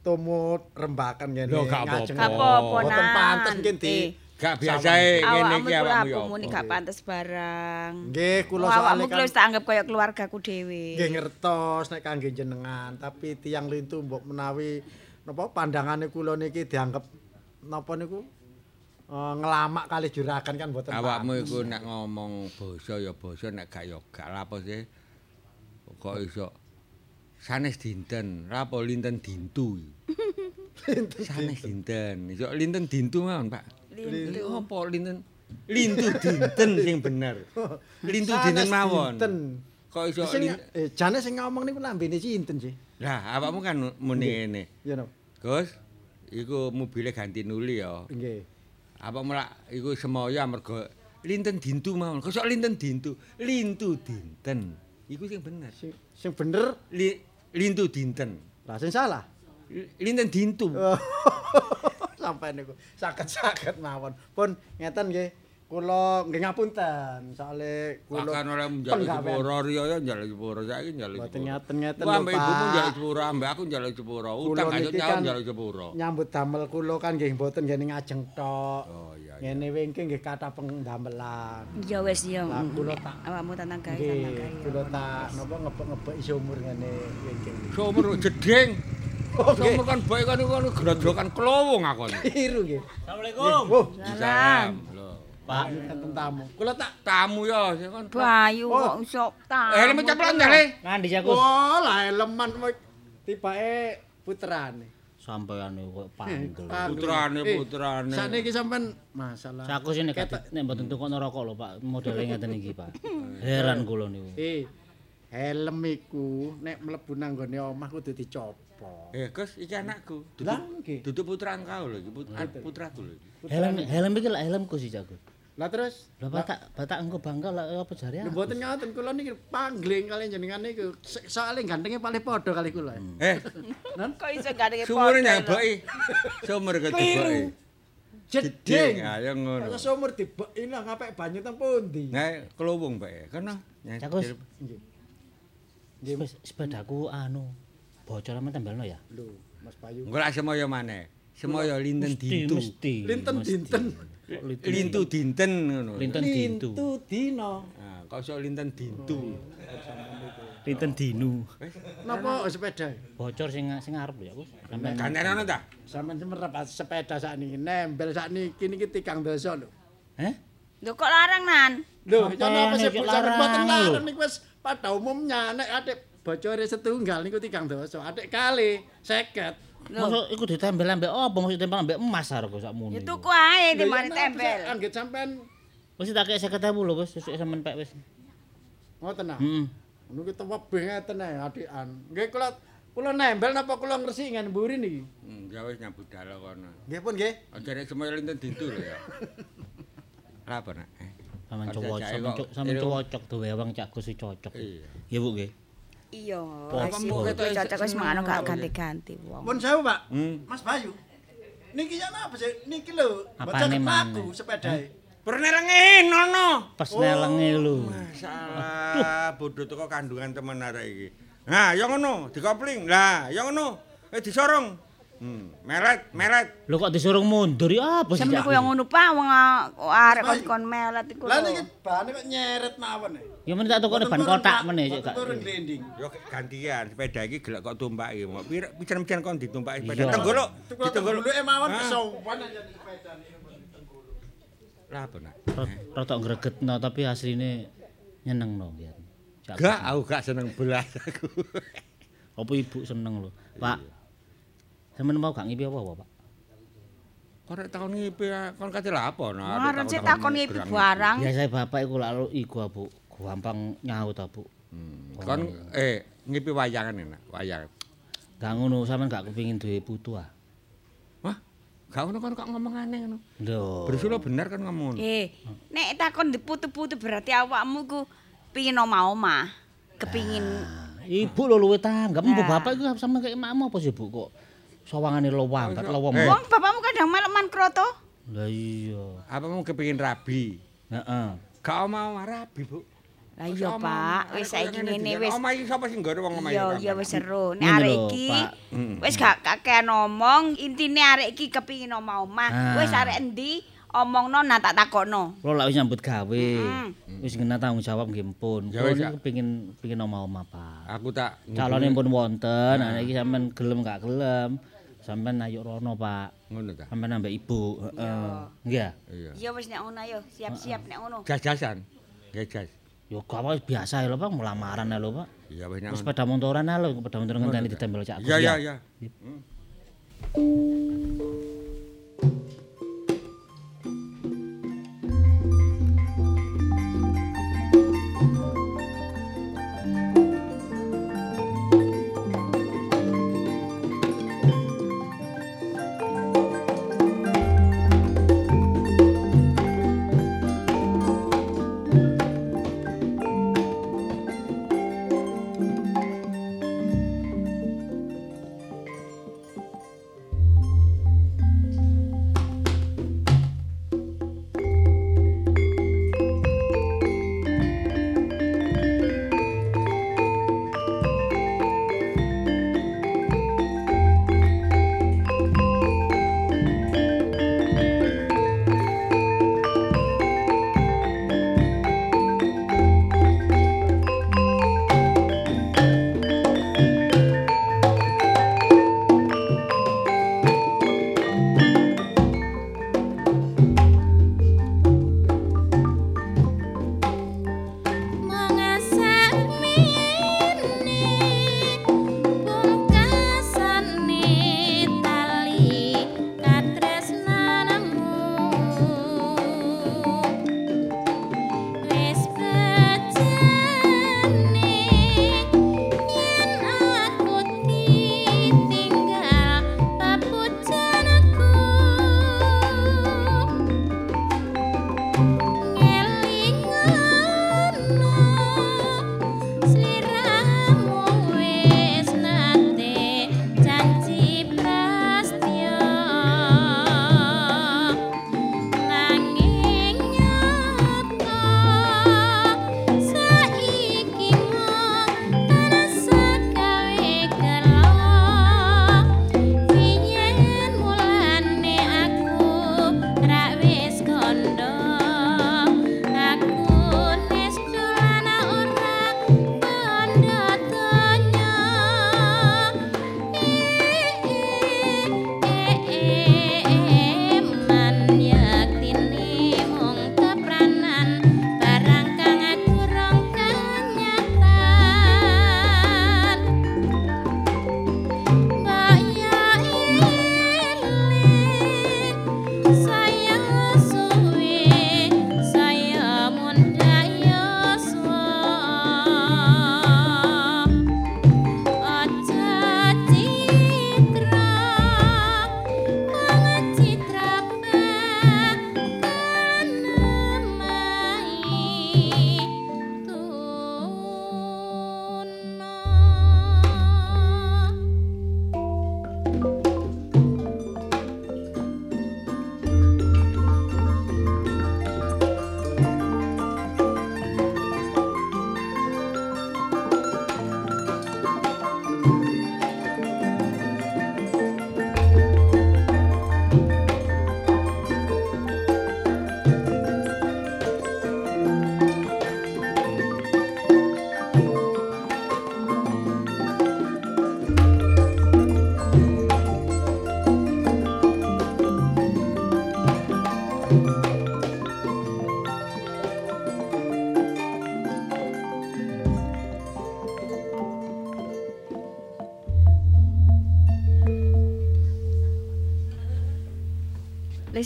tumut rembakan ngene. Lho, gak apa-apa. Gak apa-apa Mboten pantes nggih. Gak biasae ngene Awakmu iki awakmu apumu nek gak pantes barang. Nggih, kula Awakmu soalé kuwi kan tak anggap kaya keluargaku dhewe. nggih ngertos nek kangge jenengan, tapi tiang lintu mbok menawi napa pandangane kula niki dianggep napa niku eh, ngelamak kali juragan kan mboten Awakmu iku nek ngomong basa ya basa nek gak ya gak lapo sih. Kok iso sanes dinten, rapo linten dintu. Sanes dinten. Iso linten dintu mawon, Pak. Lintu. Apa linten? Lintu dinten sing bener. Lintu dinten mawon. Kok iso Sing eh, jane sing ngomong niku lambene sinten sih? Lah, awakmu kan muni ngene. Ya napa? Gus, iku mobilnya ganti nuli ya. Nggih. Apa melak iku semoyo amarga linten dintu mawon. Kok sok linten dintu? Lintu dinten. Iku sing bener. Sing sing bener Li, lintu dinten. lah sing salah. Li- Linten dintu. Sampai niku saged-saged mawon. Pun ngeten nggih. Kula nggih ngapunten soalé kula Akan ora njaluk sepuro riyo ya njaluk sepuro saiki njaluk Mboten sepuro. ngeten-ngeten Ku ambek lho, ibumu Pak. njaluk sepuro, ambek aku njaluk sepuro. Utang niki nyawa kan njaluk sepuro. Nyambut damel kula kan nggih mboten ngene ngajeng tok. Oh iya. iya. Ngene wingking nggih kathah pendamelan. Ya wis ya. Lah kula tak Awakmu tanang gawe nggih tanang gawe. kula tak napa ngebek-ngebek sumur ngene wingking. Sumur jeding. Nggih. Sumur kan bae kan kan grojokan klowong aku. Iru nggih. Assalamualaikum. Oh, Salam. Lho. Pak enten tamu. Kula tak Tamu ya kan. Bayu kok iso ta. Eh, lemu ceplan jale. Nandi Jakus. Oh, lah eleman tibake putrane. Sampeyan niku kok pandel. Putrane, putrane. Sakniki sampean masalah. Saku nek Ketok. nek mboten tukokno rokok lho Pak, modele ngeten iki Pak. Heran kula niku. Eh, helm iku nek mlebu nang gone omah kudu dicopot. Eh, Gus, iki anakku. Lah nggih. duduk putra engkau lho, iki put- putraku lho. Helm helm iki lak helmku sih Jakus. Lah terus Lah batak batak engko bangga lah apa jare Lha aku. mboten ngoten kula niki panggling kali jenengan niku. Soale gantenge paling padha kali kula. Eh, Kok iso gandenge sumur nyabeki. Sumur ketibeki. Jeding. Ayo ngono. Kok sumur dibeki lah ngapek banyu teng pundi? Nah, kelowong bae. Kono. Cakus. Nggih. Sepedaku anu bocor men tembelno ya. Lho, Mas Bayu. Engko lak semoyo maneh. Semoyo linten dintu. Mesti. Linten dinten. Lintu dinten ngono. Linten dintu. Lintu dino. Nah, kok sok linten dintu. Linten dinu. Napa sepeda? Bocor sing sing lho ya, Gus. Sampeyan Gantene ono ta? Sampeyan semerep sepeda sakniki nembel sakniki niki tikang dosa lho. Heh? Lho kok larang nan? Lho, ya napa sih larang mboten larang niku wis pada umumnya nek adik bocore setunggal niku tikang dosa, adik kali 50. Masuk iku ditempel ambek apa? Maksud ditempel ambek emas arep sakmono. Ya iku. tuku ae Lho, di ya mari napa tempel. Anggit sampean Wis tak kek 50.000 lho wis sesuk sampean pek wis. ngoten ah. Heeh. Niku tewebeh ngeten ae adikan. Nggih kula kula nembel napa kula ngresi ngen mburi niki? Hmm, ya wis nyambut dalo kono. Nggih pun nggih. Aja nek semoyo linten dintu lho ya. Lah apa nak? Eh, Sampeyan Ada cowok, sampeyan sampeyan Ini- cocok tuh wewang cak Gus cocok. Iya. Iya Bu nggih. Iya. Kowe kita cocok wis mangan gak apa, ganti-ganti wong. Pun sewu, Pak. Hmm. Mas Bayu. Niki ya napa sih? Niki lho, maneh? laku sepedae. Pernelengin nono. Pas nelenge lho. Salah, bodoh teko kandungan temen arek iki. Nah, ya ngono, dikopling. Lah, ya ngono. Eh disorong. Hmm, meret, meret. Lho kok disuruh mundur ya apa sih? Sampe Cak? koyo ngono Pak wong ah, arek kok kon melet iku. Lah niki bahane kok nyeret mawon. Ya men tak tukokne ban kotak meneh cek gak. Yo gantian, sepeda iki gelek kok tumpaki. Pira pisan-pisan kon ditumpaki sepeda. Tenggolok, ditenggolok. dulu mawon Ah. kesowan aja sepeda niki. Lah apa nak? Rot- Rotok gregetno tapi asline nyenengno ya. Cak Gak, aku gak seneng belas aku. Apa ibu seneng lho. Pak. Sampeyan mau gak ngipi apa-apa, Pak? Kok nek takon ngipi kon kate lha apa no? Marun sik takon ibu barang. Biasa bapak iku lalu iku, Bu. Gampang nyaut ta, Bu. Hmm. Kon eh ngipi wayangan enak, wayang. Gak ngono, sampean gak kepengin duwe putu ah. Wah, gak ngono kon kok ngomong aneh ngono. Lho. Bersula bener kan ngomong. Eh, nek takon diputu-putu berarti awakmu ku pengin omah-omah. Kepingin Ibu lho luwe tanggap, mbok Nah. bapak iku sampe kayak makmu apa sih, Bu? Kok sawangane lowang, kat lowong. Eh. wong bapakmu kadang man kroto. Lah iya. Apa mau kepengin rabi? Heeh. Gak mau rabi, Bu. Lah iya, Pak, wis saiki ngene wis. Omah iki sapa sing nggono wong omah Iya, iya wis seru. Nek arek iki wis gak kakean ngomong, intine arek iki kepingin omah-omah. Ah. Wis arek endi omongno nak tak takokno. Kulo lak wis nyambut gawe. Wis ngena tanggung jawab nggih pun. Ya Kulo niku pengin pengin omah-omah, Pak. Aku tak Calone pun wonten, nah iki sampean gelem gak gelem. Sampean ayo rono, Pak. ngono ta. Sampean ambek ibu, heeh. Nggih. Iya. Ya wis nek ngono ayo, siap-siap nek ngono. Jas-jasan. Jas. Yo gak apa biasa ya lho, Pak, mulamaran ya lho, Pak. Iya wis nang. sepeda motoran lho, sepeda motoran ngenteni ditempel cak. Iya, iya, iya.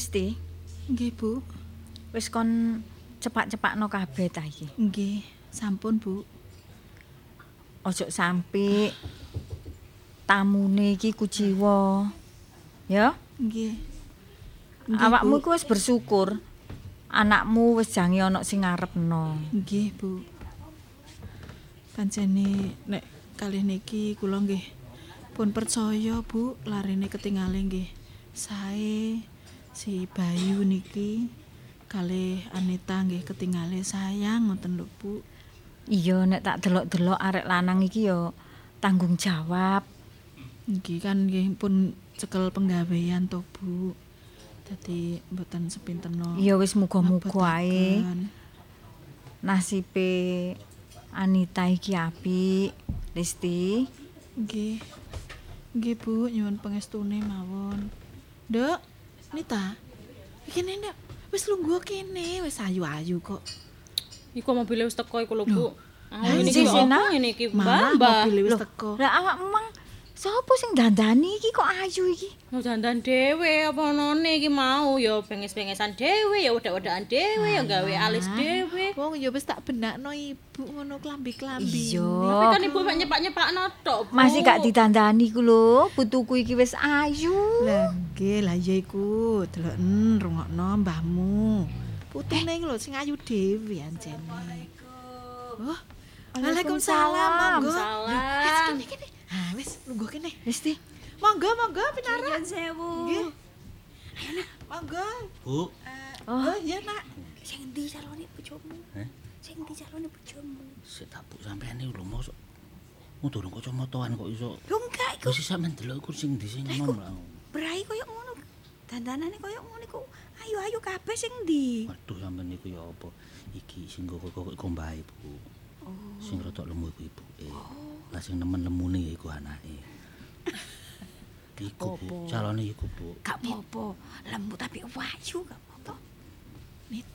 Lesti, Nggih, Bu. wis kon cepak-cepakno kabeh ta iki. Nggih, sampun, Bu. Ojo sampe tamune iki kuciwa. Ya, Nggih. Awakmu iku wis bersyukur. Anakmu wis jange ana sing ngarepno. Nggih, Bu. Pancene nek kalih niki kula nggih pun percaya, Bu, larene ketingale nggih. Sae si Bayu niki kalih Anita nggih ketingale sayang ngoten lho, Bu. Iya, nek tak delok-delok arek lanang iki ya tanggung jawab. Nggih kan nggih pun cekel penggawean to, Bu. Dadi mboten sepinteno. Ya wis muga-muga ae nasibe Anita iki apik. Lesti, Nggih. Nggih, Bu, nyuwun pangestune mawon. Nduk, Nita. Iki Nduk, wis lungguh kene, wis ayu-ayu kok. Iku mobil wis teko iku lho, Bu. Ah, Lah, ini sih, iki ngene iki, Mbak? mobil wis teko. lah awak emang sapa sing dandani iki kok ayu iki? Mau dandan dhewe apa none iki mau ya benges-bengesan dhewe ya wedak-wedakan dhewe ya gawe alis dhewe. Wong ya wis tak benakno ibu ngono klambi-klambi. Iya. Tapi kan ibu mek nyepak-nyepakno tok. Masih gak ditandani ku lho, putuku iki wis ayu. Lah nggih, lah ya iku deloken rungokno mbahmu. Putune iki lho sing ayu dhewe anjene. Oh, Waalaikumsalam. Monggo. Salam. Wis kene kene. Ah wis. Lesti, Monggo monggo pinara. Nyuwun sewu. Nggih. Monggo. Bu, Oh, iya nak. Sing ndi calone bojomu? Eh? Sing ndi calone bojomu? sik tak bu sampean iki lho mosok. Mu durung kacamataan kok iso. Lho enggak iku Wis sampean delok iku sing ndi sing lah. brai koyo ngono. Dandanane koyo ngono iku. Ayu-ayu kabeh sing ndi? Waduh sampean iku ya apa? Iki sing kok kok kok Bu. Sing rada lemu iku ibuke. Lah sing nemen lemune ya iku anake. Iku Bu, calone iku Bu. Gak apa-apa. Lembut tapi wayu gak apa-apa. Nit.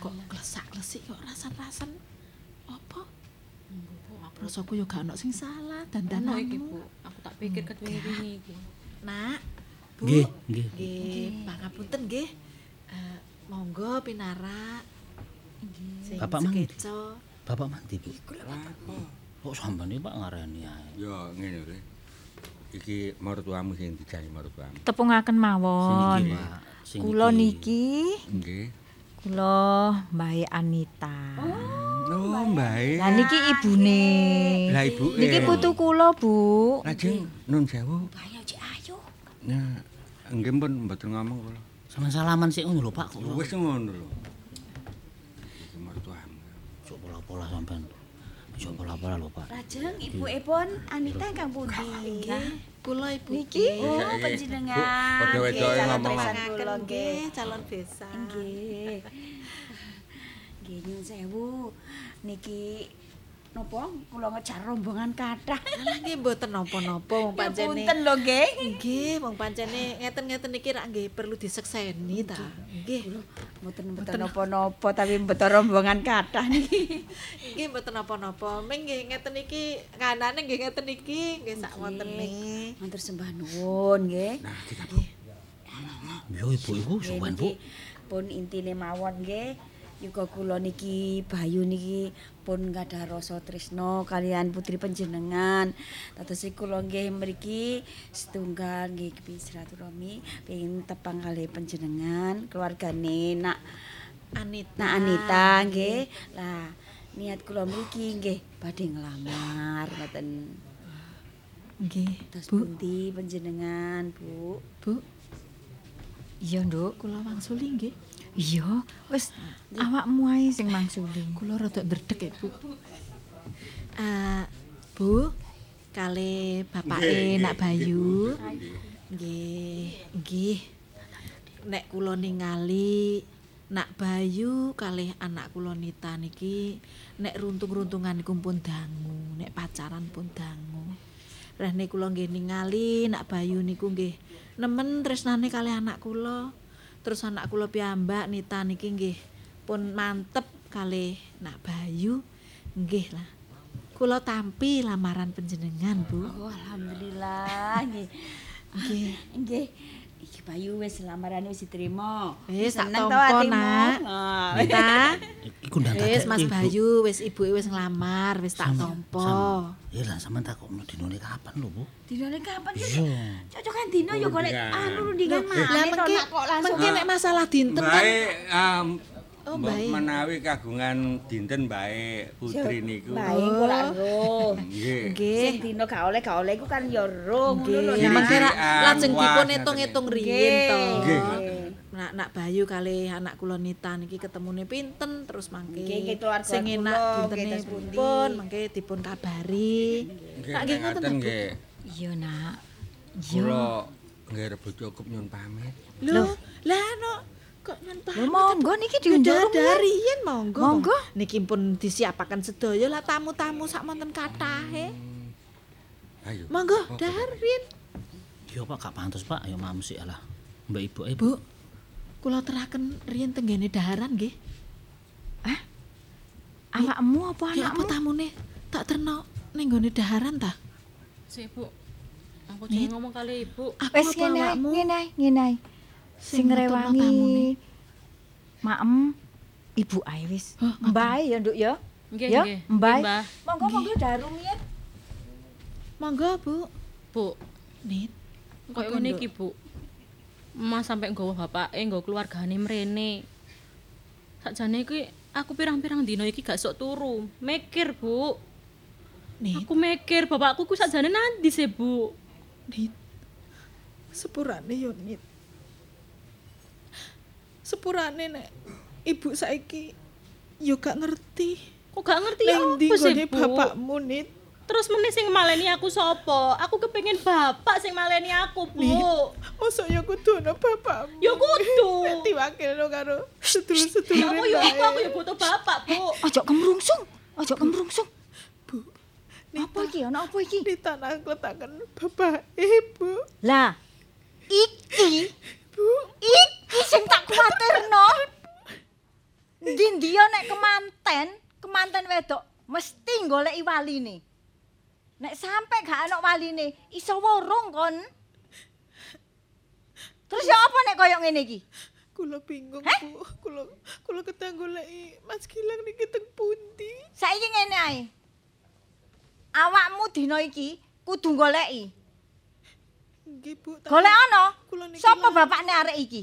Kok klesak-klesik kok rasan-rasan apa? Rasaku yo gak ono sing salah dandananmu. iki, Bu. Aku tak pikir ket wingi-wingi iki. Nak. Bu. Nggih, nggih. Nggih, pangapunten nggih. Eh, monggo pinara. Nggih. Bapak mandi? Sekeco. Bapak mandi, Bu. Kok sampean iki Pak ngarani ae. Ya ngene lho. Iki mertuamu sing dijani mertuamu. tepungaken Sing mawon. Sing Kula iki. niki, Nggih. kula Mbak Anita. Oh, bae. Lah niki ibune. Lah ibuke. Niki putu kula, Bu. Lajeng nun sewu. Ayo cek ayo. Nah, nggih pun mboten ngomong kula. Sampeyan salaman sik ngono lho, Pak. Wis ngono lho. Iki mertuamu. Sok pola-pola sampean. Sok pola-pola lho, Pak. Lajeng ibuke pun Anita ingkang pundi? Kula ibu. Niki Oh, panjenengan. Nggih, wedoke calon ngomong. kula nggih. nggih, calon besan. Nggih. Nggih nyuwun sewu. Niki napa kula ngejar rombongan kathah. Nggih mboten napa-napa wong Ya pancene. punten lho nggih. Nggih, wong pancene ngeten-ngeten iki rak nggih perlu disekseni ta. Nggih. Mboten mboten napa-napa tapi mboten rombongan kathah niki. Nggih mboten napa-napa. Ming nggih ngeten iki kanane nggih ngeten iki nggih sak wontene. Matur sembah nuwun nggih. Nah, kita Yo ibu iku Nggih, suwen, Bu. niki Pun intine mawon nggih. Yuga kula niki Bayu niki pun gadah rasa tresna kalian putri panjenengan. Dados kula nggih mriki setunggal nggih kepi silaturahmi pengin tepang kalih panjenengan keluargane nak Anita. nak Anita nggih. Lah niat kula mriki nggih badhe nglamar ngoten. Nggih. Terus Bu, pundi panjenengan, Bu? Bu, Iya, Nduk. kula wangsuli nggih. Iya, wis awakmu ae sing mangsuli. Kula rada ndredeg ya, Bu. Eh, Bu, kali bapake Nak Bayu. Nggih, nggih. Nek kula ningali Nak Bayu kalih anak kula Nita niki nek runtung-runtungan niku pun dangu, nek pacaran pun dangu. Rene kula nggih ningali Nak Bayu niku nggih nemen tresnane kalih anak kula. Terus anak kula piyambak Nita niki nggih pun mantep kalih Nak Bayu. Nggih lah. Kula tampi lamaran panjenengan, Bu. Oh, alhamdulillah nggih. Nggih. Iki Bayu wis lamaran wis diterima. Wis tak Seneng to tampa, atimu? Nak. Ah. Nita. Iku ndak Wis Mas. Bayu, wis ibuke wis nglamar, wis tak tampa. Ya lah sampean takokno dinone kapan lho, Bu? Dinane kapan? Iya. Cocokan dino ya golek anu rundingan Lah maneh to mengki kok langsung. mengki nek masalah dinten kan Baik, Oh, mbok baik. menawi kagungan dinten baik putri niku. Baik kok lak roh. Nggih. Sing dino gak oleh gak oleh iku kan ya roh ngono lho. Nggih, lajeng dipun Nggih. riyin to. Nggih. Nak nak Bayu kali anak kula Nita niki ketemune pinten terus mangke. Nggih, nggih, Sing kula, enak nggih, dintene pundi. pun mangke dipun kabari. Nggih, Tak nggih ngoten nggih. Iya, Nak. Kula nggih rebut cukup nyun pamit. Lho, lah no kok nyen Lho monggo niki diundur dari yen monggo. Monggo. Niki pun disiapaken sedaya lah tamu-tamu sak monten katahe. Ayo. Monggo apa? darin. Yo Pak, gak pantes Pak, ayo mamsi alah. Mbak Ibu ae. Bu, kula teraken riyen tenggene daharan nggih. Awakmu apa Ya apa anakmu? tamune? Tak terno ning gone daharan ta? Sik, Bu. Aku jangan ngomong kali Ibu. Aku Wis ngene ngene ngene. Sing ngrewangi Maem ibu ae wis. Oh. Mbah ya, Nduk ya. Nggih, Ya, nggih. Mbah. Monggo monggo darum ya. Monggo, Bu. Bu, Nit. koyo Apa, ngene iki, Bu. Mas sampe nggawa bapake, nggawa keluargane mrene. Sakjane iki aku pirang-pirang dina iki gak sok turu. Mikir, Bu. Nit, Aku mikir bapakku ku sakjane nanti sih, Bu. Nit. Sepurane yo, Nit. Sepurane nek ibu saiki yo gak ngerti. Kok gak ngerti Ning ndi apa sih, Bu? bapakmu, Nit? Terus meneh sing maleni aku sapa? Aku kepengin bapak sing maleni aku, Bu. Mosok yo kudu ana bapakmu. Ya kudu. Nek diwakilno karo Ya sedulur-sedulure. apa ya bae. apa aku ya butuh bapak, Bu. Ojo kemrungsung. Ojo kemrungsung. Bu. Apa iki? Ana apa iki? Di tanah kletaken bapak ibu. Lah, iki. Iki sing tak kuwatirno. Ndi-ndi yo nek kemanten, kemanten wedok mesti goleki waline. Nek sampe gak ana waline, iso wurung kon. Terus ya apa nek koyo ngene iki? Kula bingung, Heh? Bu. Kula kula ketang goleki Mas Gilang niki teng pundi? Saiki ngene ae. Awakmu dina iki kudu goleki. Nggih, Bu. Golek ana. Sapa bapakne arek iki?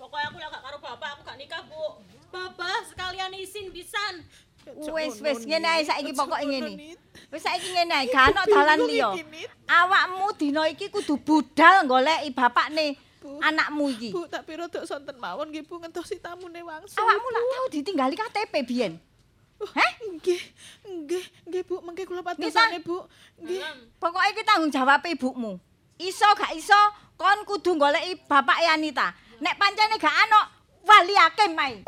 Pokoknya aku lek gak karo bapak, aku gak nikah, Bu. Bapak sekalian izin pisan. Wis wis ngene ae saiki pokoke ngene. Wis saiki ngene ae, gak ana dalan liya. Awakmu dina iki kudu budal goleki bapakne Bu. anakmu iki. Bu, tapi rodok sonten mawon nggih Bu ngentosi tamune wangsul. Awakmu lak tau ditinggali KTP biyen. Oh, Heh? Nggih, nggih, nggih Bu, mengke kula patosane Bu. Nggih. Pokoke iki tanggung jawab ibumu. Iso gak iso kon kudu goleki bapake Anita. Nek pancene gak ana wali hakim ae.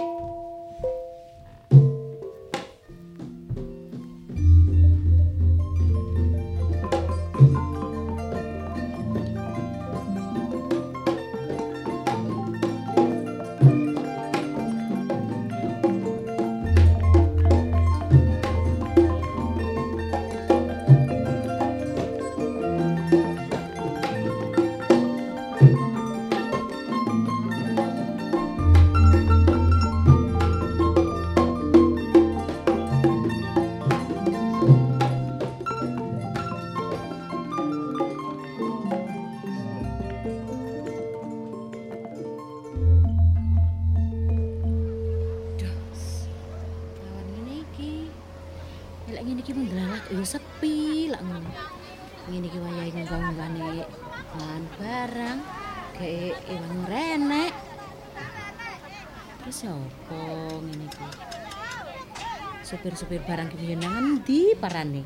Supir-supir barang ki nang endi parane?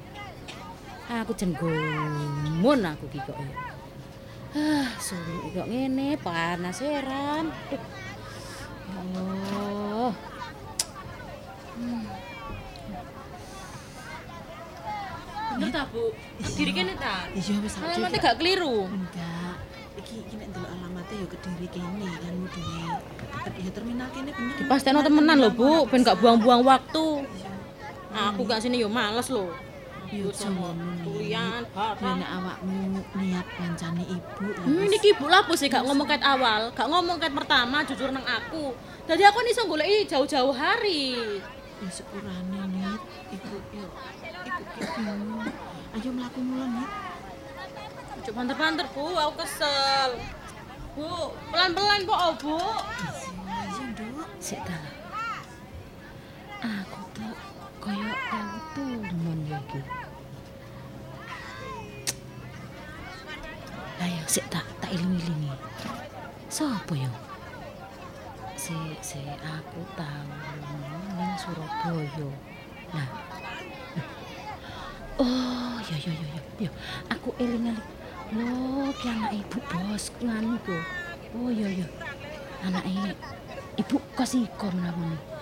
Aku jen gumun aku ki kok. ya. Ah, suwi kok ngene panas heran. Ya Allah. Bener ta, Bu? Diri kene ta? Iya wis aja. Alamatnya gak keliru. Enggak. Iki iki nek ndelok alamatnya ya kediri kene kan mudune. Ya terminal kene bener. Dipastekno temenan lho, Bu, ben gak buang-buang waktu. Aku gak sini yo males lho. Yo Tulian, Ya barang. nek awakmu niat ngancani ibu ya Hmm, niki ibu lapo sih gak ngomong ket awal, gak ngomong ket pertama jujur nang aku. Jadi aku nih iso goleki jauh-jauh hari. Ya sepurane nit. Ibu yo ibu bingung. Ayo mlaku mula nit. Ojo banter-banter, Bu, aku kesel. Bu, pelan-pelan kok, oh, Bu. Ayo nduk. Sik. Aku tuh koyo tau tumon ya iki. Ayo sik tak tak iling-ilingi. Sopo yo? Si si aku tahu ning Surabaya. Nah. Oh, yo yo yo yo. Yo, aku eling-eling. Loh, ki anak ibu bos nganu go. Oh, yo yo. Anake ibu kasiko menawon. Sik,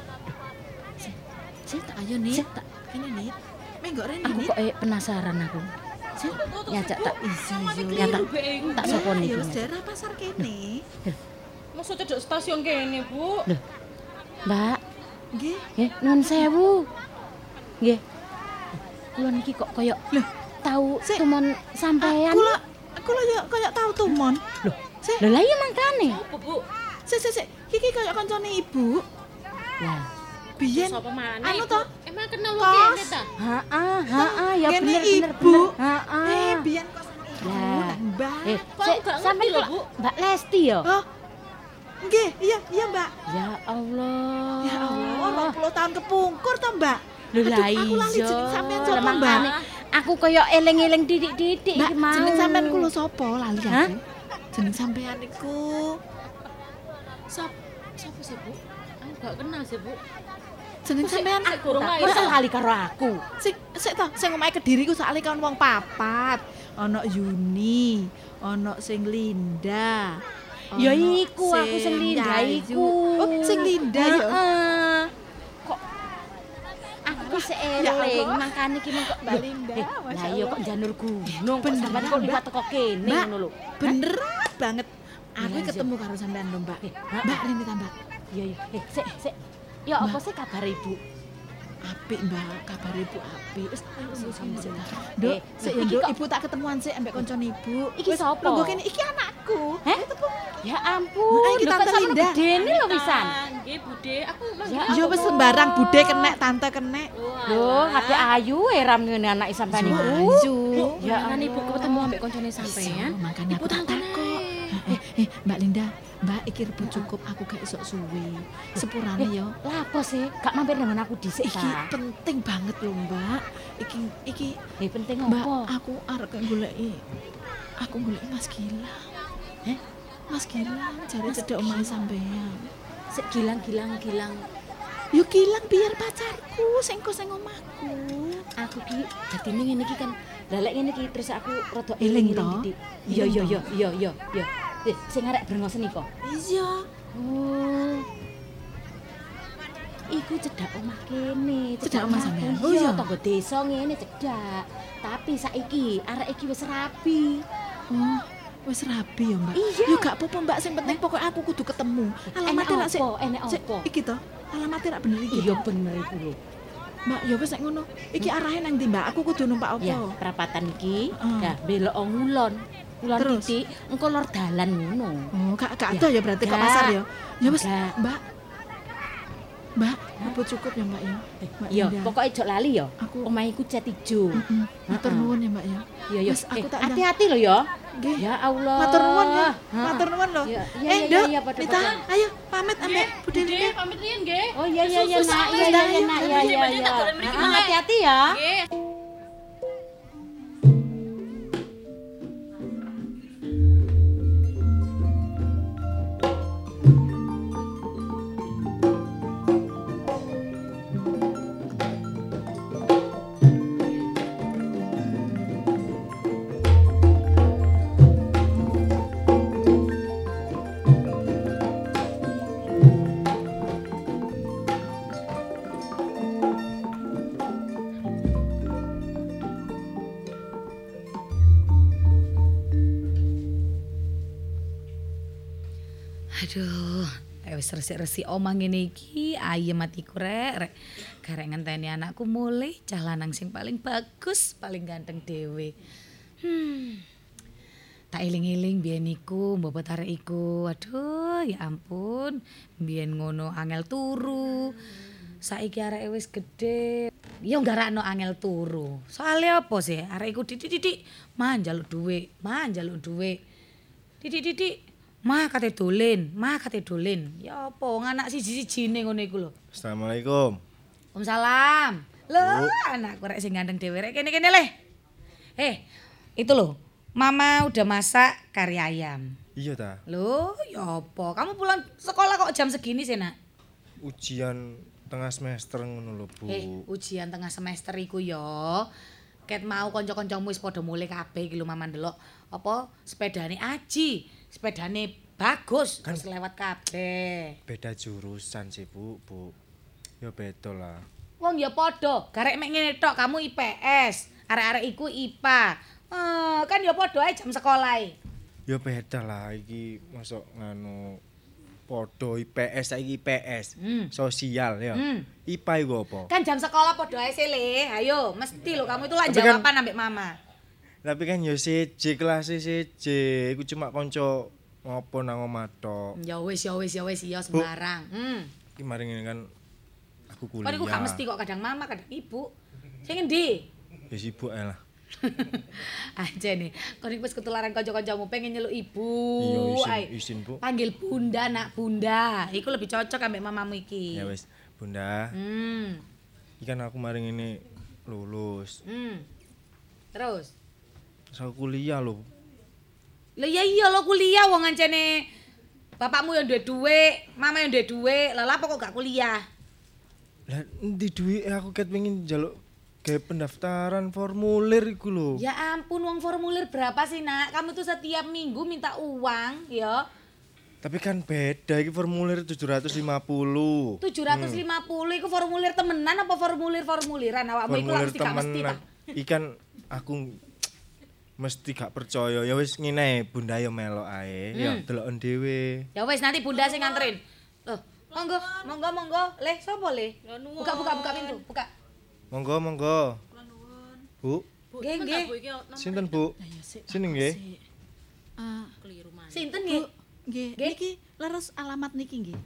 sik tak Ayo tak Kene nit. Menggok rene aku kok eh, penasaran aku. Sik, nyajak tak yo. ya tak tak Ya iki. wis daerah pasar kene. Masuk cedok stasiun kene, Bu. Loh. Mbak, Nggih. nggih nuwun sewu. Nggih. Kula niki kok koyo tahu Sik. tumon sampean. Aku lah aku lah yo koyo tau tumon. Loh. Lho lah iya mangkane. Sik sik sik. Iki koyo kancane ibu. Lah, Biyen sapa anu to? Emang kenal Kos. kene ta? Heeh, heeh, ya Kene bener bener ibu. bener. Heeh. Eh, biyen ibu Lah. nang Mbak. Eh, Kok ngerti lho, kok Mbak Lesti ya? Oh. Nggih, iya iya, Mbak. Ya Allah. Ya Allah, 20 tahun kepungkur to, Mbak. Lho lah aku lali iya. jeneng sampean sapa, Mbak? Aku koyo eling-eling didik-didik iki mau. jeneng sampean kulo sapa lali aku. Jeneng sampean iku Sop, sapa sih, Bu? Aku gak kenal sih, Bu. Jeneng sampean Aku kurang Tak, ae masa lali karo aku. Sik sik to, sing omahe Kediri ku soalé kan wong papat. Ana Yuni, ana sing Linda. Ya iku aku sing Linda iku. Oh, sing Linda ya. Kok aku sik Ya eling, Allah. makane ki mengko Mbak Linda, Lah iya kok janur gunung, kok sampean kok liwat teko kene ngono lho. Bener banget. Aku Iya, ketemu karo sampean lho, Mbak. Mbak Rini ta, Mbak. Iya iya. Eh, sik sik. Ya apa sih kabar Ibu? Apik, Mbak. Kabar Ibu apik. Wis ayo Sik, sini sik. Nduk, Eh, sik kok- Ibu tak ketemuan sik ambek koncone Ibu. Iki Wis, sapa? lungguh kene iki anakku. Heh? Ya ampun, iki lho, Tante kok sampe Linda. gedene lho pisan. Nggih, Bude. Aku Ya Ya wis sembarang bude kenek, tante kenek. Lho, ngate ayu eram ngene anak sampean iku. Ayu. Ya kan Ibu ketemu ambek koncone sampean. Ibu tangkon takok. Eh, eh, Mbak Linda, Mbak iki rebut cukup aku gak esok suwi. Sepurane yo. Lah apa sih? Gak mampir dengan aku dhisik Iki penting banget loh, Mbak. Iki iki Eh penting Mbak, apa? aku arep goleki. Aku goleki Mas Gilang. Heh? Mas Gilang cari cedek omahe sampean. Sik gilang-gilang-gilang. Yo Gilang biar pacarku sing kok sing omahku. Aku ki dadine ngene iki kan. Lah lek ngene iki terus aku rada Eling to? didik. Iya iya iya iya iya Eh, sing arek brengosen iko. Iya. Oh. Iku cedak omah kene, Cedak omah sampean? Oh Iya. tangga desa ngene cedak. Tapi saiki arek iki wis rapi. Oh, wis rabi ya, Mbak. Iya. Yo gak apa-apa, Mbak. Sing penting pokok aku kudu ketemu. Alamatnya rak sik. Enek apa? Iki to. Alamatnya rak bener iki. Iya bener iku lho. Mbak, ya wis nek ngono. Iki arahe nang ndi, Mbak? Aku kudu numpak apa? Ya, perapatan iki, Heeh. nah belok ngulon. Terus? titik, engko lor dalan ngono. Oh, gak gak Ya, ada ya berarti kok gak. pasar ya. Ya wis. Mbak. Mbak, apa cukup ya, Mbak ya? Iya, pokoknya jok lali ya. Aku- Omahe iku cat ijo. Heeh. Matur nuwun ya, Mbak ya. Iya, iya. Aku Eh, tak hati-hati lho ya. Nggih. Ya Allah. Matur nuwun ya. Matur nuwun lho. Iya, iya, eh, iya, iya, Nita, padha. ayo pamit ambek Bude Bude, Linda. pamit riyen nggih. Oh iya iya iya nak iya iya iya nak iya iya iya. Ah. Hati-hati ya. Nggih. Resik-resik omah ngene iki, ayem atiku rek, rek. Garek ngenteni anakku mulai cah lanang sing paling bagus, paling ganteng dhewe. Hmm. Tak eling-eling biyen iku, arek iku. Aduh, ya ampun. Biyen ngono angel turu. Saiki areke wis gedhe. Ya nggarakno angel turu. Soale apa sih? Arek iku didik-didik mah njaluk dhuwit, mah kate dolen, mah kate dolen. Ya apa anak siji-sijine ngono iku lho. Assalamualaikum. Waalaikumsalam. Loh, anakku rek sing ganteng dhewe rek kene-kene leh. Eh, itu loh. Mama udah masak kari ayam. Iya ta. Loh, ya apa? Kamu pulang sekolah kok jam segini sih, Nak? Ujian tengah semester ngono lho, Bu. Eh, ujian tengah semester iku ya. Ket mau kanca-kancamu wis padha mulai kabeh iki lho Mama ndelok. Apa sepedane Aji, sepedane bagus, Kan- lewat kabeh. Beda jurusan sih, Bu, Bu. Ya beda lah. Wong ya padha, garek mek ngene tok, kamu IPS, arek-arek iku IPA. Eh, kan ya padha ae jam sekolah. Ya beda lah iki masuk nganu podo IPS saiki IPS. Hmm. Sosial ya. Hmm. IPA iku apa? Kan jam sekolah padha ae sih, Le. Ayo, mesti lho kamu itu lah Tapi kan- jawaban ambek mama. Tapi kan ya siji kelas siji, iku cuma kanca ngopo nang omah tok. Ya wis, ya wis, ya wis, ya sembarang. Hmm. Iki mari ngene kan aku Kan kuliah. iku gak mesti kok kadang mama, kadang ibu. Sing endi? Ya sibuk ae lah. Aja nih, iku wis ketularan kanca-kancamu pengen nyeluk ibu. Iya, izin, Ae. izin, Bu. Panggil bunda, nak bunda. Iku lebih cocok ambek mamamu iki. Ya wis, Bunda. Hmm. Iki kan aku mari ngene lulus. Hmm. Terus? Aku kuliah lho. Lah ya iya lo kuliah wong ancene bapakmu yang duwe duit, mama yang duwe duit, lah apa kok gak kuliah? Lah endi duwike aku ket pengen njaluk gawe pendaftaran formulir iku lho. Ya ampun uang formulir berapa sih nak? Kamu tuh setiap minggu minta uang ya. Tapi kan beda iki formulir 750. 750 itu formulir temenan apa formulir formuliran awakmu iku mesti gak mesti ta. Ikan aku mesti gak percaya. Ya wis ngene, Bunda yo melok ae. Ya Hmm. deloken dhewe. Ya wis nanti bunda sing nganterin. Loh, monggo, monggo, monggo. Leh, sapa le? Buka, buka, buka pintu, buka. Monggo, monggo. Bu, Nggih, nggih. sinten Bu? Sini nggih. Ah, Sinten nggih, Nggih. niki leres alamat niki nggih.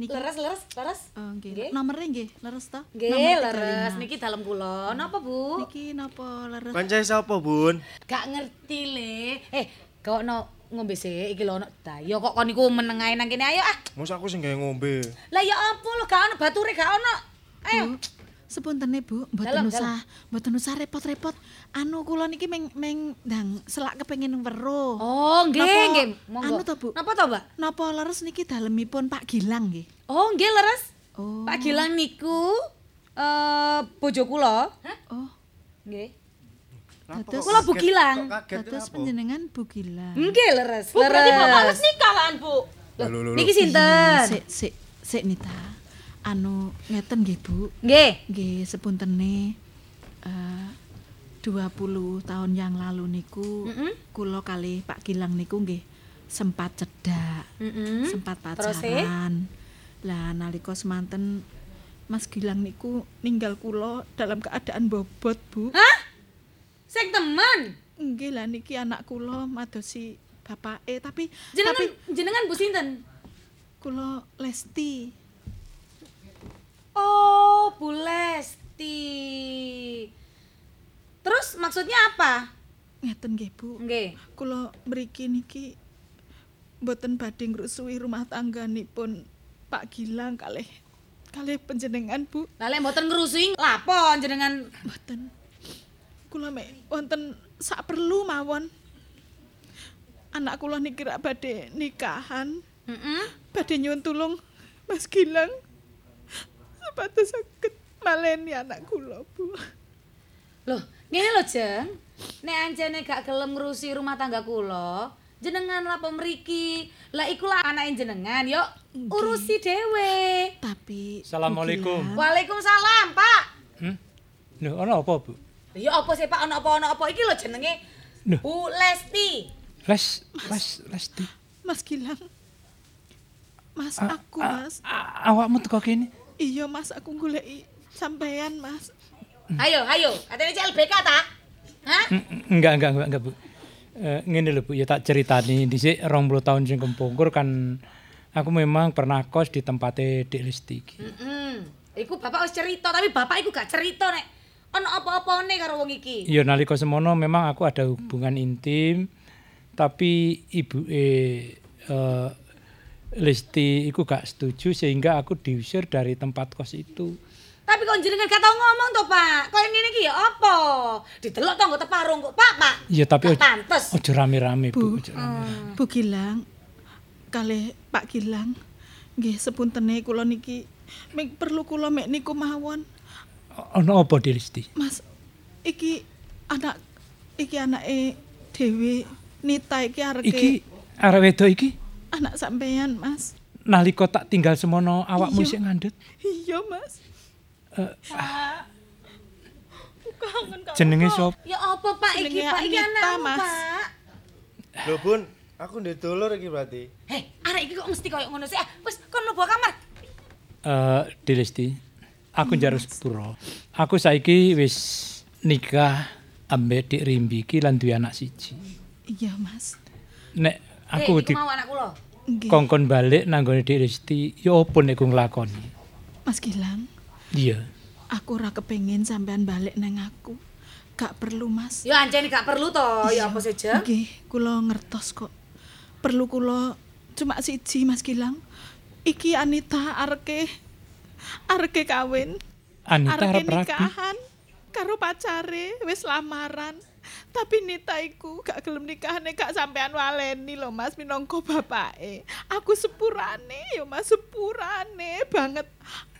Niki. Leres, leres, leres. Oh, nggih. Nomere nggih, leres to? Nggih, leres. 35. Niki dalem kula. Napa, Bu? Niki napa leres? Kancae sapa, Bun? Gak ngerti le. Eh, kok no ngombe sih iki lho ono dayo kok kon niku meneng ae nang kene ayo ah. Mosok aku sing gawe ngombe. Lah ya apa lho gak ono bature gak ono. Ayo. Sepuntene Bu, mboten usah, mboten usah repot-repot. Anu kula niki meng meng ndang selak kepengin weruh. Oh, nggih, nggih. Monggo. Anu to, Bu. Napa to, Mbak? Napa leres niki dalemipun Pak Gilang nggih? Oh, nggih leres. Oh. Pak Gilang niku eh bojo kula. Oh, Nggih. dados Kula Bu Gilang. dados panjenengan Bu Gilang. Nggih leres. Bu, berarti Bapak leres. wis nikah kan, Bu? Loh. Niki sinten? Sik sik sik Nita. Anu ngeten nggih Bu. Nggih. Nggih sepuntene eh 20 tahun yang lalu niku Mm-mm. kula kali Pak Gilang niku nggih sempat cedak, Mm-mm. sempat Terus, eh? pacaran. Lah nalika semanten Mas Gilang niku ninggal kula dalam keadaan bobot, Bu. Hah? Sing temen. Nggih lah niki anak kula madosi bapake tapi Jenengan tapi jenengan Bu sinten? kula Lesti. Oh, Bu Lesti. Maksudnya apa? Ngeten nggih, Bu. Nggih. Kula mriki niki mboten badhe ngrusui rumah tangganipun Pak Gilang kalih kalih panjenengan, Bu. Lah lek mboten ngrusui lapon jenengan Mboten. Kula mek wonten sak perlu mawon. Anak kula niki rak badhe nikahan, Heeh. badhe nyuwun tulung Mas Gilang. Sepatu saged maleni anak kula, Bu. Loh, ngene lho, Jeng. Nek anjene gak gelem ngrusi rumah tangga kula, jenengan lapo mriki. Lah iku lah anake jenengan, yo urusi dhewe. Tapi Assalamualaikum. Gilang- Waalaikumsalam, Pak. Hmm? Lho, ana apa, Bu? Ya apa sih, Pak? Ono apa ono apa iki lho jenenge Loh. Bu Lesti. Les, les, Lesti. Mas Gilang. Mas, A- aku, a- Mas. a- awakmu teko kene? Iya, Mas, aku goleki sampean, Mas. Ayo, ayo, katanya CLBK ta? Hah? Mm, Enggak, enggak, enggak, enggak, Bu. Eh, ngene lho Bu, ya tak ceritani dhisik 20 tahun sing kepungkur kan aku memang pernah kos di tempatnya Dik Listi iki. Heeh. Iku bapak wis cerita, tapi bapak iku gak cerita nek ono apa-apane karo wong iki. Ya nalika semono memang aku ada hubungan intim tapi ibu eh, eh, Listi iku gak setuju sehingga aku diusir dari tempat kos itu. Tapi kok jenengan gak tau ngomong to, Pak? Kaya ngene iki ya apa? Didelok to nggo teparung kok, Pak, Pak. Ya tapi Gak pantes. ojo rame-rame Bu. Bu, ojo rame. Bu Gilang, kalih Pak Gilang, nggih sepuntene kula niki mik perlu kula mek niku mawon. Ono apa Dik Listi? Mas, iki anak iki anake dhewe Nita iki areke Iki arek wedok iki anak sampean, Mas. nalika tak tinggal semono awakmu Iya. sik ngandhut. Iya, Mas. Jenenge sop? Ya apa, Pak? Iki, Pak, iki anakmu, Mas. Pak. Lho Bun, aku ndek dulur iki berarti. Hei, arek iki kok mesti koyo ngono sih? Ah, wis kon mlebu kamar. Eh, Dilesti, aku njaluk sepuro. Aku saiki wis nikah ambek Dik Rimbi iki lan duwe anak siji. Iya, Mas. Nek Aku di mau anak kula. Kongkon balik nanggone Dik Resti, ya opo nek ku nglakoni? Mas Gilang, Iya. aku ora kepengin sampean balik nang aku. Gak perlu, Mas. Ya anjene gak perlu to, ya apa saja. Nggih, kula ngertos kok. Perlu kula cuma siji Mas Gilang. Iki Anita areke areke kawin. Anita arep nikahan karo pacare wis lamaran. Tapi Nita iku gak gelem nikahane gak sampean waleni lho Mas minangka bapake. Aku sepurane ya Mas sepurane banget.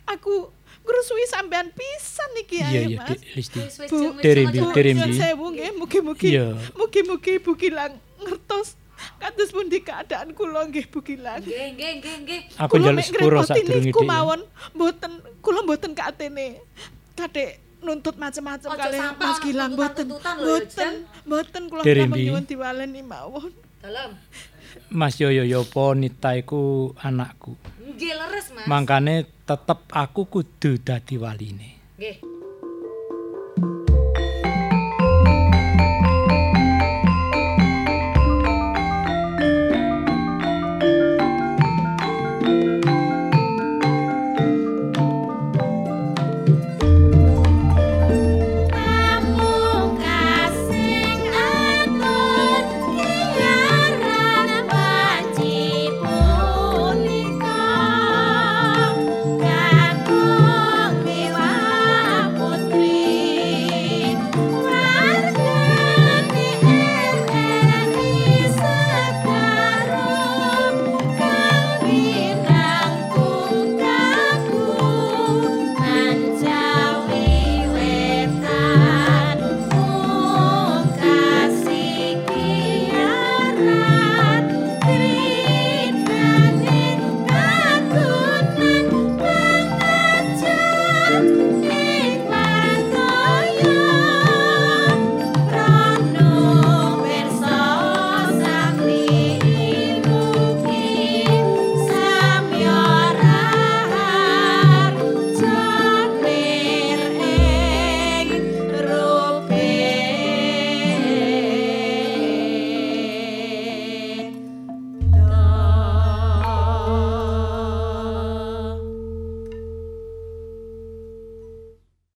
Aku ngrusui sampean pisan iki Iya, ae iya, Mas. Listi. Bu, Rimbi. nyuwun sewu nggih, mugi-mugi. Iya. Mugi-mugi Bu Gilang ngertos kados pundi keadaan kula nggih Bu Gilang. Nggih, nggih, nggih, nggih. Aku njaluk sepuro sadurunge niku Dik. ya. mboten kula mboten katene. Kadek nuntut macam-macam kali Mas Gilang mboten. Mboten, mboten kula nyuwun diwaleni mawon. Dalam. Mas Yoyo Yopo Nita iku anakku. Leres, Mas. Tetep aku kudu dadi waline. Nggih.